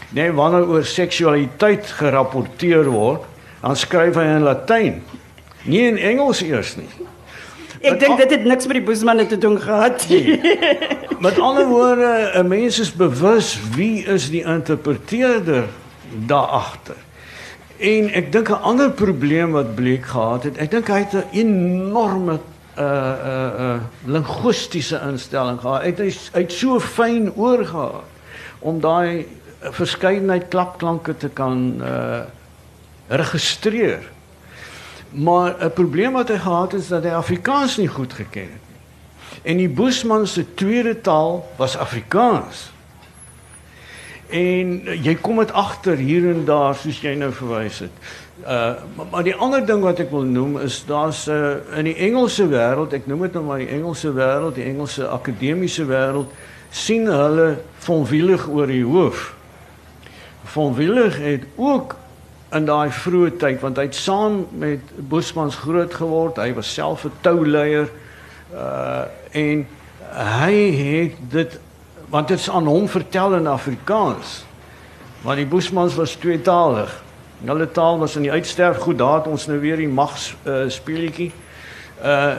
Nee, wanneer oor seksualiteit gerapporteer word, dan skryf hy in Latyn, nie in Engels eers nie. Ek dink dit het niks met die Bushman te doen gehad nie. Met ander woorde, 'n mens is bewus wie is die interpreteerder daar agter. En ek dink 'n ander probleem wat Bleek gehad het, ek dink hy het 'n enorme uh uh uh linguistiese instelling gehad. Hy het hy het so fyn oor gehad om daai verskeidenheid klapklanke te kan uh registreer. Maar 'n probleem wat hy gehad het is dat hy Afrikaans nie goed geken het nie. En die Boesman se tweede taal was Afrikaans. En jy kom dit agter hier en daar soos jy nou verwys het. Uh maar, die ander ding wat ek wil noem is daar's uh, in die Engelse wêreld, ek noem dit nou maar die Engelse wêreld, die Engelse akademiese wêreld sien hulle van wielig oor die hoof. Van wielig het ook in daai vroeë tyd want hy het saam met Bosmans groot geword. Hy was self 'n touleier uh en hy het dit want dit is aan hom vertel in Afrikaans. Want die Boesmans was tweetalig. Hulle taal was in die uitsterf. Goed, daar het ons nou weer die mags uh, speletjie. Uh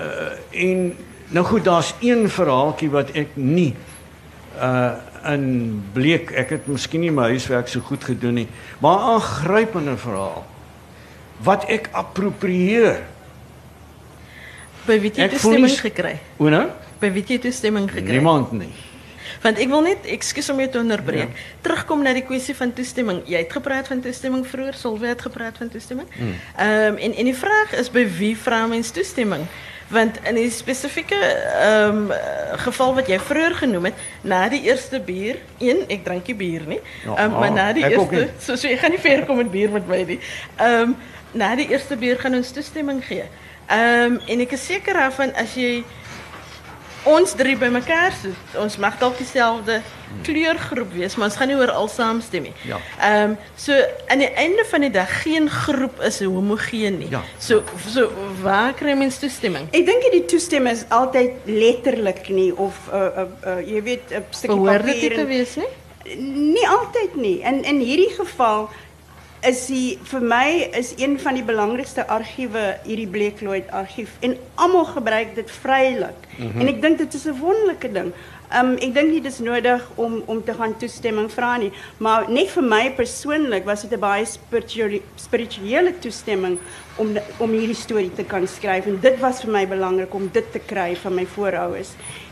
en nou goed, daar's een verhaaltjie wat ek nie uh in bleek ek het miskien nie my huiswerk so goed gedoen nie, maar aangrypende verhaal wat ek approprieer. By wie het jy Ek voel toestemming gekry? Hoe nou? By wie het jy toestemming gekry? Niemand nie. Want ek wil net, ekskuus om jou te onderbreek, terugkom na die kwessie van toestemming. Jy het gepraat van toestemming vroeër, Solwe het gepraat van toestemming. Ehm en en die vraag is by wie vra mens toestemming? Want in die spesifieke ehm geval wat jy vroeër genoem het, na die eerste bier, een, ek drink nie bier nie. Ja, Ehm maar na die eerste, nie. so so jy gaan nie ver kom met bier met my nie. Ehm na die eerste bier gaan ons toestemming gee. Ehm en ek is seker daarvan as jy ons drie bymekaar sit, ons mag dalk dieselfde kleurgroep wees, maar ons gaan nie oor al saamstem nie. Ja. Ehm so aan die einde van die dag geen groep is homogeen nie. Ja. So so waar kry mens toestemming? Ek dink die toestemming is altyd letterlik nie of uh, uh, uh, jy weet 'n stukkie Behoort dit papier. nie te en- wees nie? Nie altyd nie. In in hierdie geval is die vir my is een van die belangrikste argiewe hierdie Bleekloid argief en almal gebruik dit vrylik. Mm -hmm. En ek dink dit is 'n wonderlike ding. Um ek dink nie dis nodig om om te gaan toestemming vra nie, maar net vir my persoonlik was dit 'n baie spirituele spirituele toestemming om om hierdie storie te kan skryf en dit was vir my belangrik om dit te kry van my voorouers.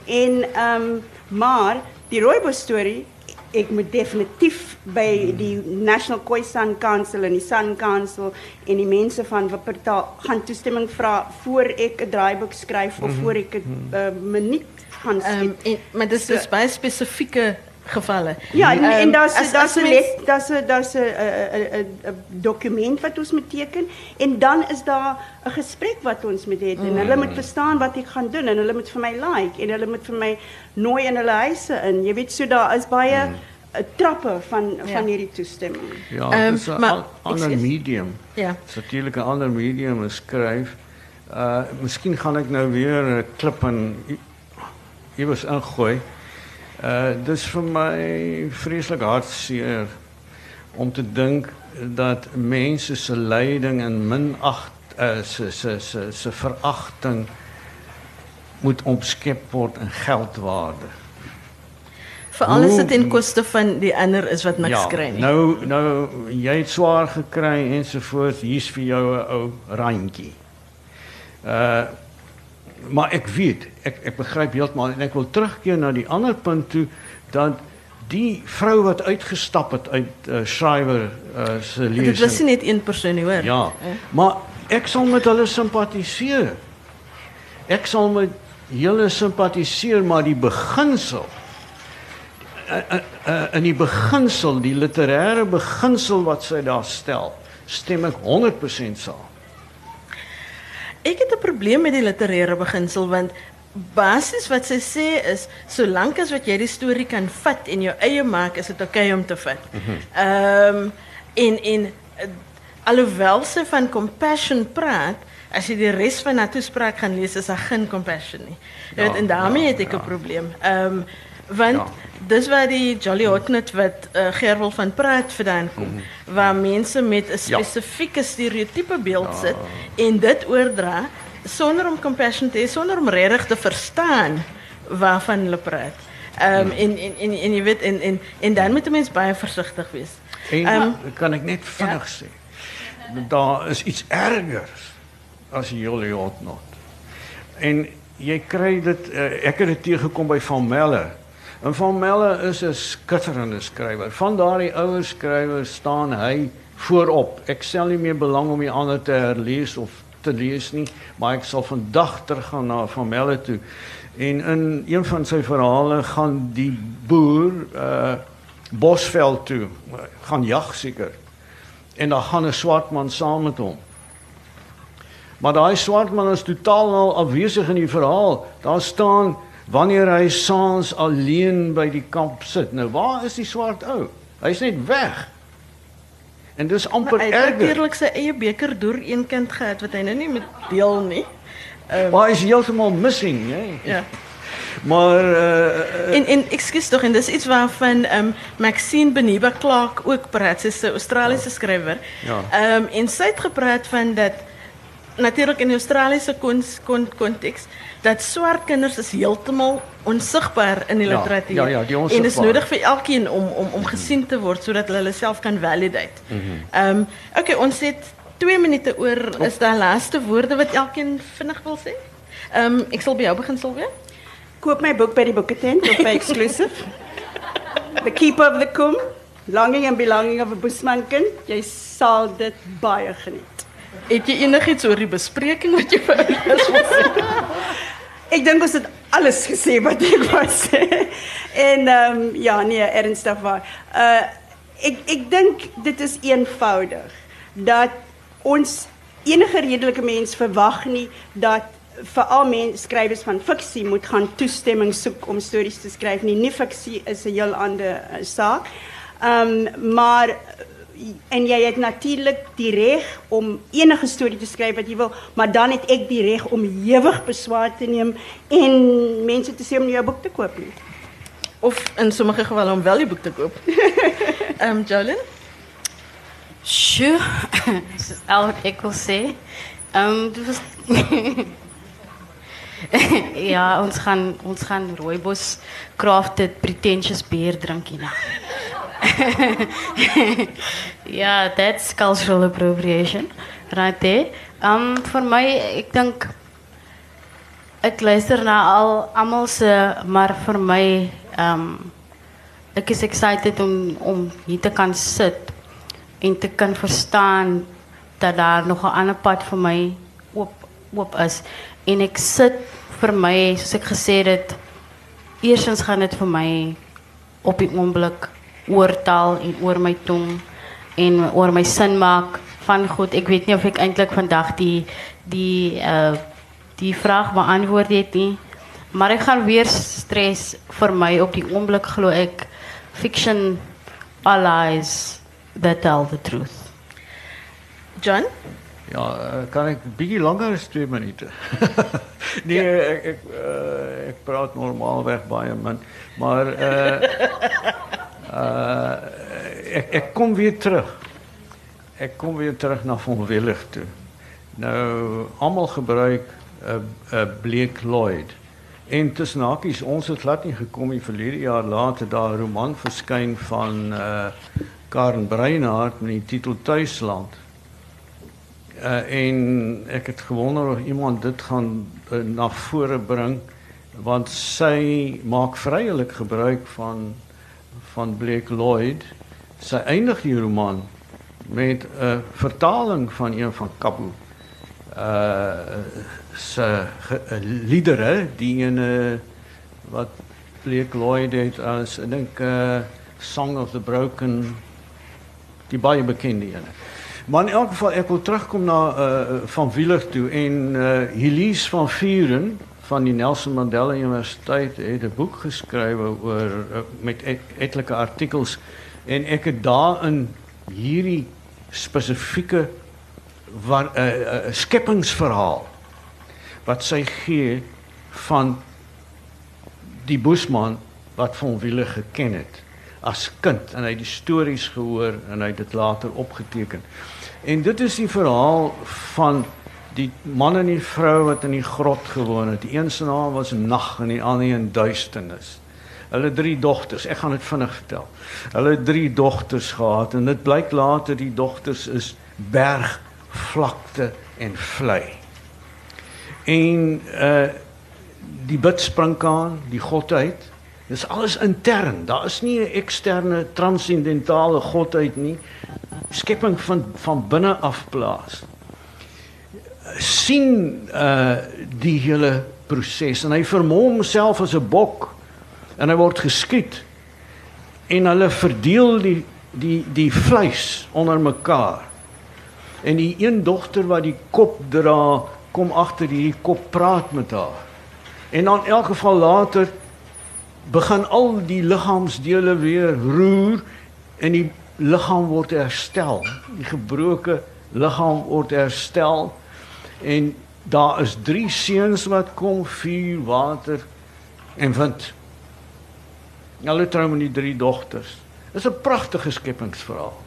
En um maar die rooibos storie ek moet definitief by die National Khoisan Council en die Sun Council en die mense van Wuppertal gaan toestemming vra voor ek 'n draaiboek skryf of voor ek 'n uh, minuut gaan skryf. en maar dis dis baie spesifieke gevalle. Ja, en, en Ehm, daar's as- daar's as 'n mens- let daar's 'n daar's 'n 'n 'n 'n dokument wat ons moet teken en dan is daar 'n gesprek wat ons moet hê en hulle moet verstaan wat ek gaan doen en hulle moet vir my like en hulle moet vir my nooi in hulle huise in. Jy weet so daar is baie uh, trappe van Ja. van hierdie toestemming. Ja, Ehm, dis 'n maar- an- ander medium. Ja. Dis natuurlik 'n ander medium om skryf. Uh miskien gaan ek nou weer 'n klip in i- iewers ingooi. Uh dis vir my vreeslik hartseer om te dink dat mense se lyding en minag uh se se se se veragting moet omskep word in geldwaarde. As Hoe- dit ten koste van die ander is wat niks kry nie. Nou nou jy het swaar gekry ensovoorts, hier's vir jou 'n ou randjie. Uh maar ek weet, ek ek begryp heeltemal en ek wil terugkeer na die ander punt toe dat die vrou wat uitgestap het uit uh, Schreiber uh, se Dit was nie net een persoon nie, hoor. Ja. Maar ek sal met hulle simpatiseer. Ek sal met julle simpatiseer, maar die beginsel uh, uh, uh, in die beginsel, die literêre beginsel wat sy daar stel, stem ek 100% saam. Ek het 'n probleem met die literêre beginsel want basies wat sy sê is solank as wat jy die storie kan vat en jou eie maak, is dit oukei okay om te vat. Ehm en en eh, alhoewel sy van compassion praat, as jy die res van haar toespraak gaan lees, is daar geen compassion nie. Ja, weet en daarmee ja, het ek 'n ja. probleem. Ehm want Ja. dis waar die Jolly Hotnut wat uh, Gerwel van praat vandaan kom, waar mense met 'n Ja. spesifieke stereotipe beeld sit en dit oordra sonder om compassion te hê, sonder om regtig te verstaan waarvan hulle praat. Ehm en, en en en jy weet en en en dan moet 'n mens baie versigtig wees. Ehm, um, kan ek net vinnig sê. Daar is iets ergers as Jolie Hotnot. En jy kry dit uh, ek het dit teëgekom by Van Melle. En Van Melle is 'n skitterende skrywer. Van daardie ouer skrywers staan hy voorop. Ek stel nie meer belang om die ander te herlees of te lees nie, maar ek sal vandag teruggaan na Van Melle toe. En in een van sy verhale gaan die boer uh Bosveld toe, gaan jag seker. En dan gaan 'n swart man saam met hom. Maar daai swart man is totaal al afwesig in die verhaal. Daar staan wanneer hy saans alleen by die kamp sit. Nou waar is die swart ou? Hy's net weg. En dis amper maar hy het erger. natuurlik sy eie beker deur een kind gehad wat hy nou nie met deel nie. Ehm Maar hy's heeltemal missing, hè? ja. Maar uh, En en ekskuus tog en dis iets waarvan ehm Maxine Beniba Clark ook praat, sy's 'n Australiese skrywer. Ja. Ehm en sy het gepraat van dat natuurlik in die Australiese konteks kon, konteks dat swart kinders is heeltemal onsigbaar in die Ja, literatuur. ja, ja, die En dit is nodig vir elkeen om om om gesien te word sodat hulle hulle self kan validate. Ehm okay, ons het 2 minute oor. Is daar laaste woorde wat elkeen vinnig wil sê? Ehm ek sal by jou begin Silvia. Koop my boek by die boeketent of by Exclusive. the Keeper of the Kum, Longing and Belonging of a Bushmankind. Jy sal dit baie geniet. Het jy enigiets oor die bespreking wat jy vir ons wil sê? Ek dink ons het alles gesê wat ek wou sê. En ehm um, ja, nee, ernstig waar. Uh ek ek dink dit is eenvoudig dat ons enige redelike mens verwag nie dat veral mense skrywers van fiksie moet gaan toestemming soek om stories te skryf nie. Nie fiksie is 'n heel ander uh, saak. Ehm um, maar en jy het natuurlik die reg om enige storie te skryf wat jy wil, maar dan het ek die reg om ewig beswaar te neem en mense te sê om nie jou boek te koop nie. Of in sommige gevalle om wel die boek te koop. Ehm um, Jolyn? Sjoe, dis al wat ek wil sê. Ehm dit was Ja, ons gaan ons gaan rooibos crafted pretentious beer drink hierna. ja, that's cultural appropriation. Right there. Um vir my ek dink ek luister na al almal se maar vir my um ek is excited om om hier te kan sit en te kan verstaan dat daar nog 'n ander pad vir my oop oop is en ek sit vir my soos ek gesê het dit eersins gaan dit vir my op die oomblik oor taal en oor my tong en oor my sin maak van goed ek weet nie of ek eintlik vandag die die uh die vraag beantwoord het nie maar ek gaan weer stres vir my op die oomblik glo ek fiction allies that tell the truth John? Ja, eh, kan ek bietjie langer as 2 minute? nee, uh, ek praat normaalweg baie min, maar uh uh ek ek kom weer terug. Ek kom weer terug na Van Willig toe. Nou almal gebruik 'n uh, 'n uh, Blake Lloyd. En tussen hakies, ons het glad nie gekom nie verlede jaar later daar 'n roman verskyn van uh Karen Breinhardt met die titel Tuisland. Uh, en ek het gewonder of iemand dit gaan uh, na vore bring want sy maak vrylik gebruik van van Blake Lloyd. Sy eindig die roman met 'n vertaling van een van Kabu uh se ge- uh, liedere die ene wat Blake Lloyd het as ek dink uh Song of the Broken die baie bekende ene. Maar in elk geval ek wil terugkom na uh van Wieler toe en uh Elise van Vuren van die Nelson Mandela Universiteit het 'n boek geskrywe oor uh, met et, etlike artikels en ek het daarin hierdie spesifieke wat 'n uh, uh, skepingsverhaal wat sy gee van die Bosman wat van Wieler geken het as kind en hy het die stories gehoor en hy het dit later opgeteken. En dit is die verhaal van die man en die vrou wat in die grot gewoon het. Die een se naam was Nag en die ander een Duisternis. Hulle drie dogters, ek gaan dit vinnig vertel. Hulle drie dogters gehad en dit blyk later die dogters is berg, vlakte en vlei. En uh die bidsprinkaan, die godheid, dis alles intern. Daar is nie 'n eksterne transcendentale godheid nie. Skepping van van binne af plaas. Sien uh die hele proses en hy vermom homself as 'n bok en hy word geskiet en hulle verdeel die die die vleis onder mekaar. En die een dogter wat die kop dra, kom agter hierdie kop praat met haar. En dan in elk geval later begin al die liggaamsdele weer roer en die liggaam word herstel. Die gebroke liggaam word herstel en daar is drie seuns wat kom, vuur, water en wind. Hulle trou met die drie dogters. Dis 'n pragtige skepingsverhaal.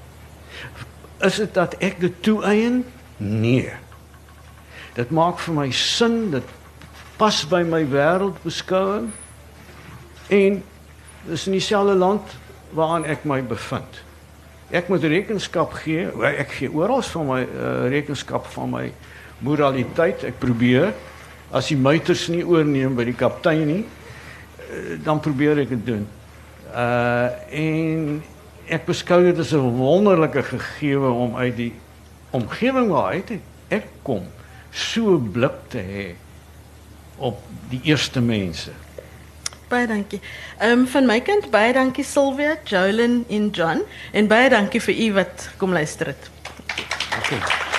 Is dit dat ek dit toeëien? Nee. Dit maak vir my sin, dit pas by my wêreldbeskouing en dis in dieselfde land waarin ek my bevind. Ek moet rekenskap gee, ek gee oral van my uh, rekenskap van my moraliteit. Ek probeer as die muiters nie oorneem by die kaptein nie, uh, dan probeer ek dit doen. Uh en ek beskou dit as 'n wonderlike gegewe om uit die omgewing waaruit ek kom so blik te hê op die eerste mense. Baie dankie. Ehm um, van my kant baie dankie Sylvia, Jolyn en John en baie dankie vir u wat kom luister het. Okay.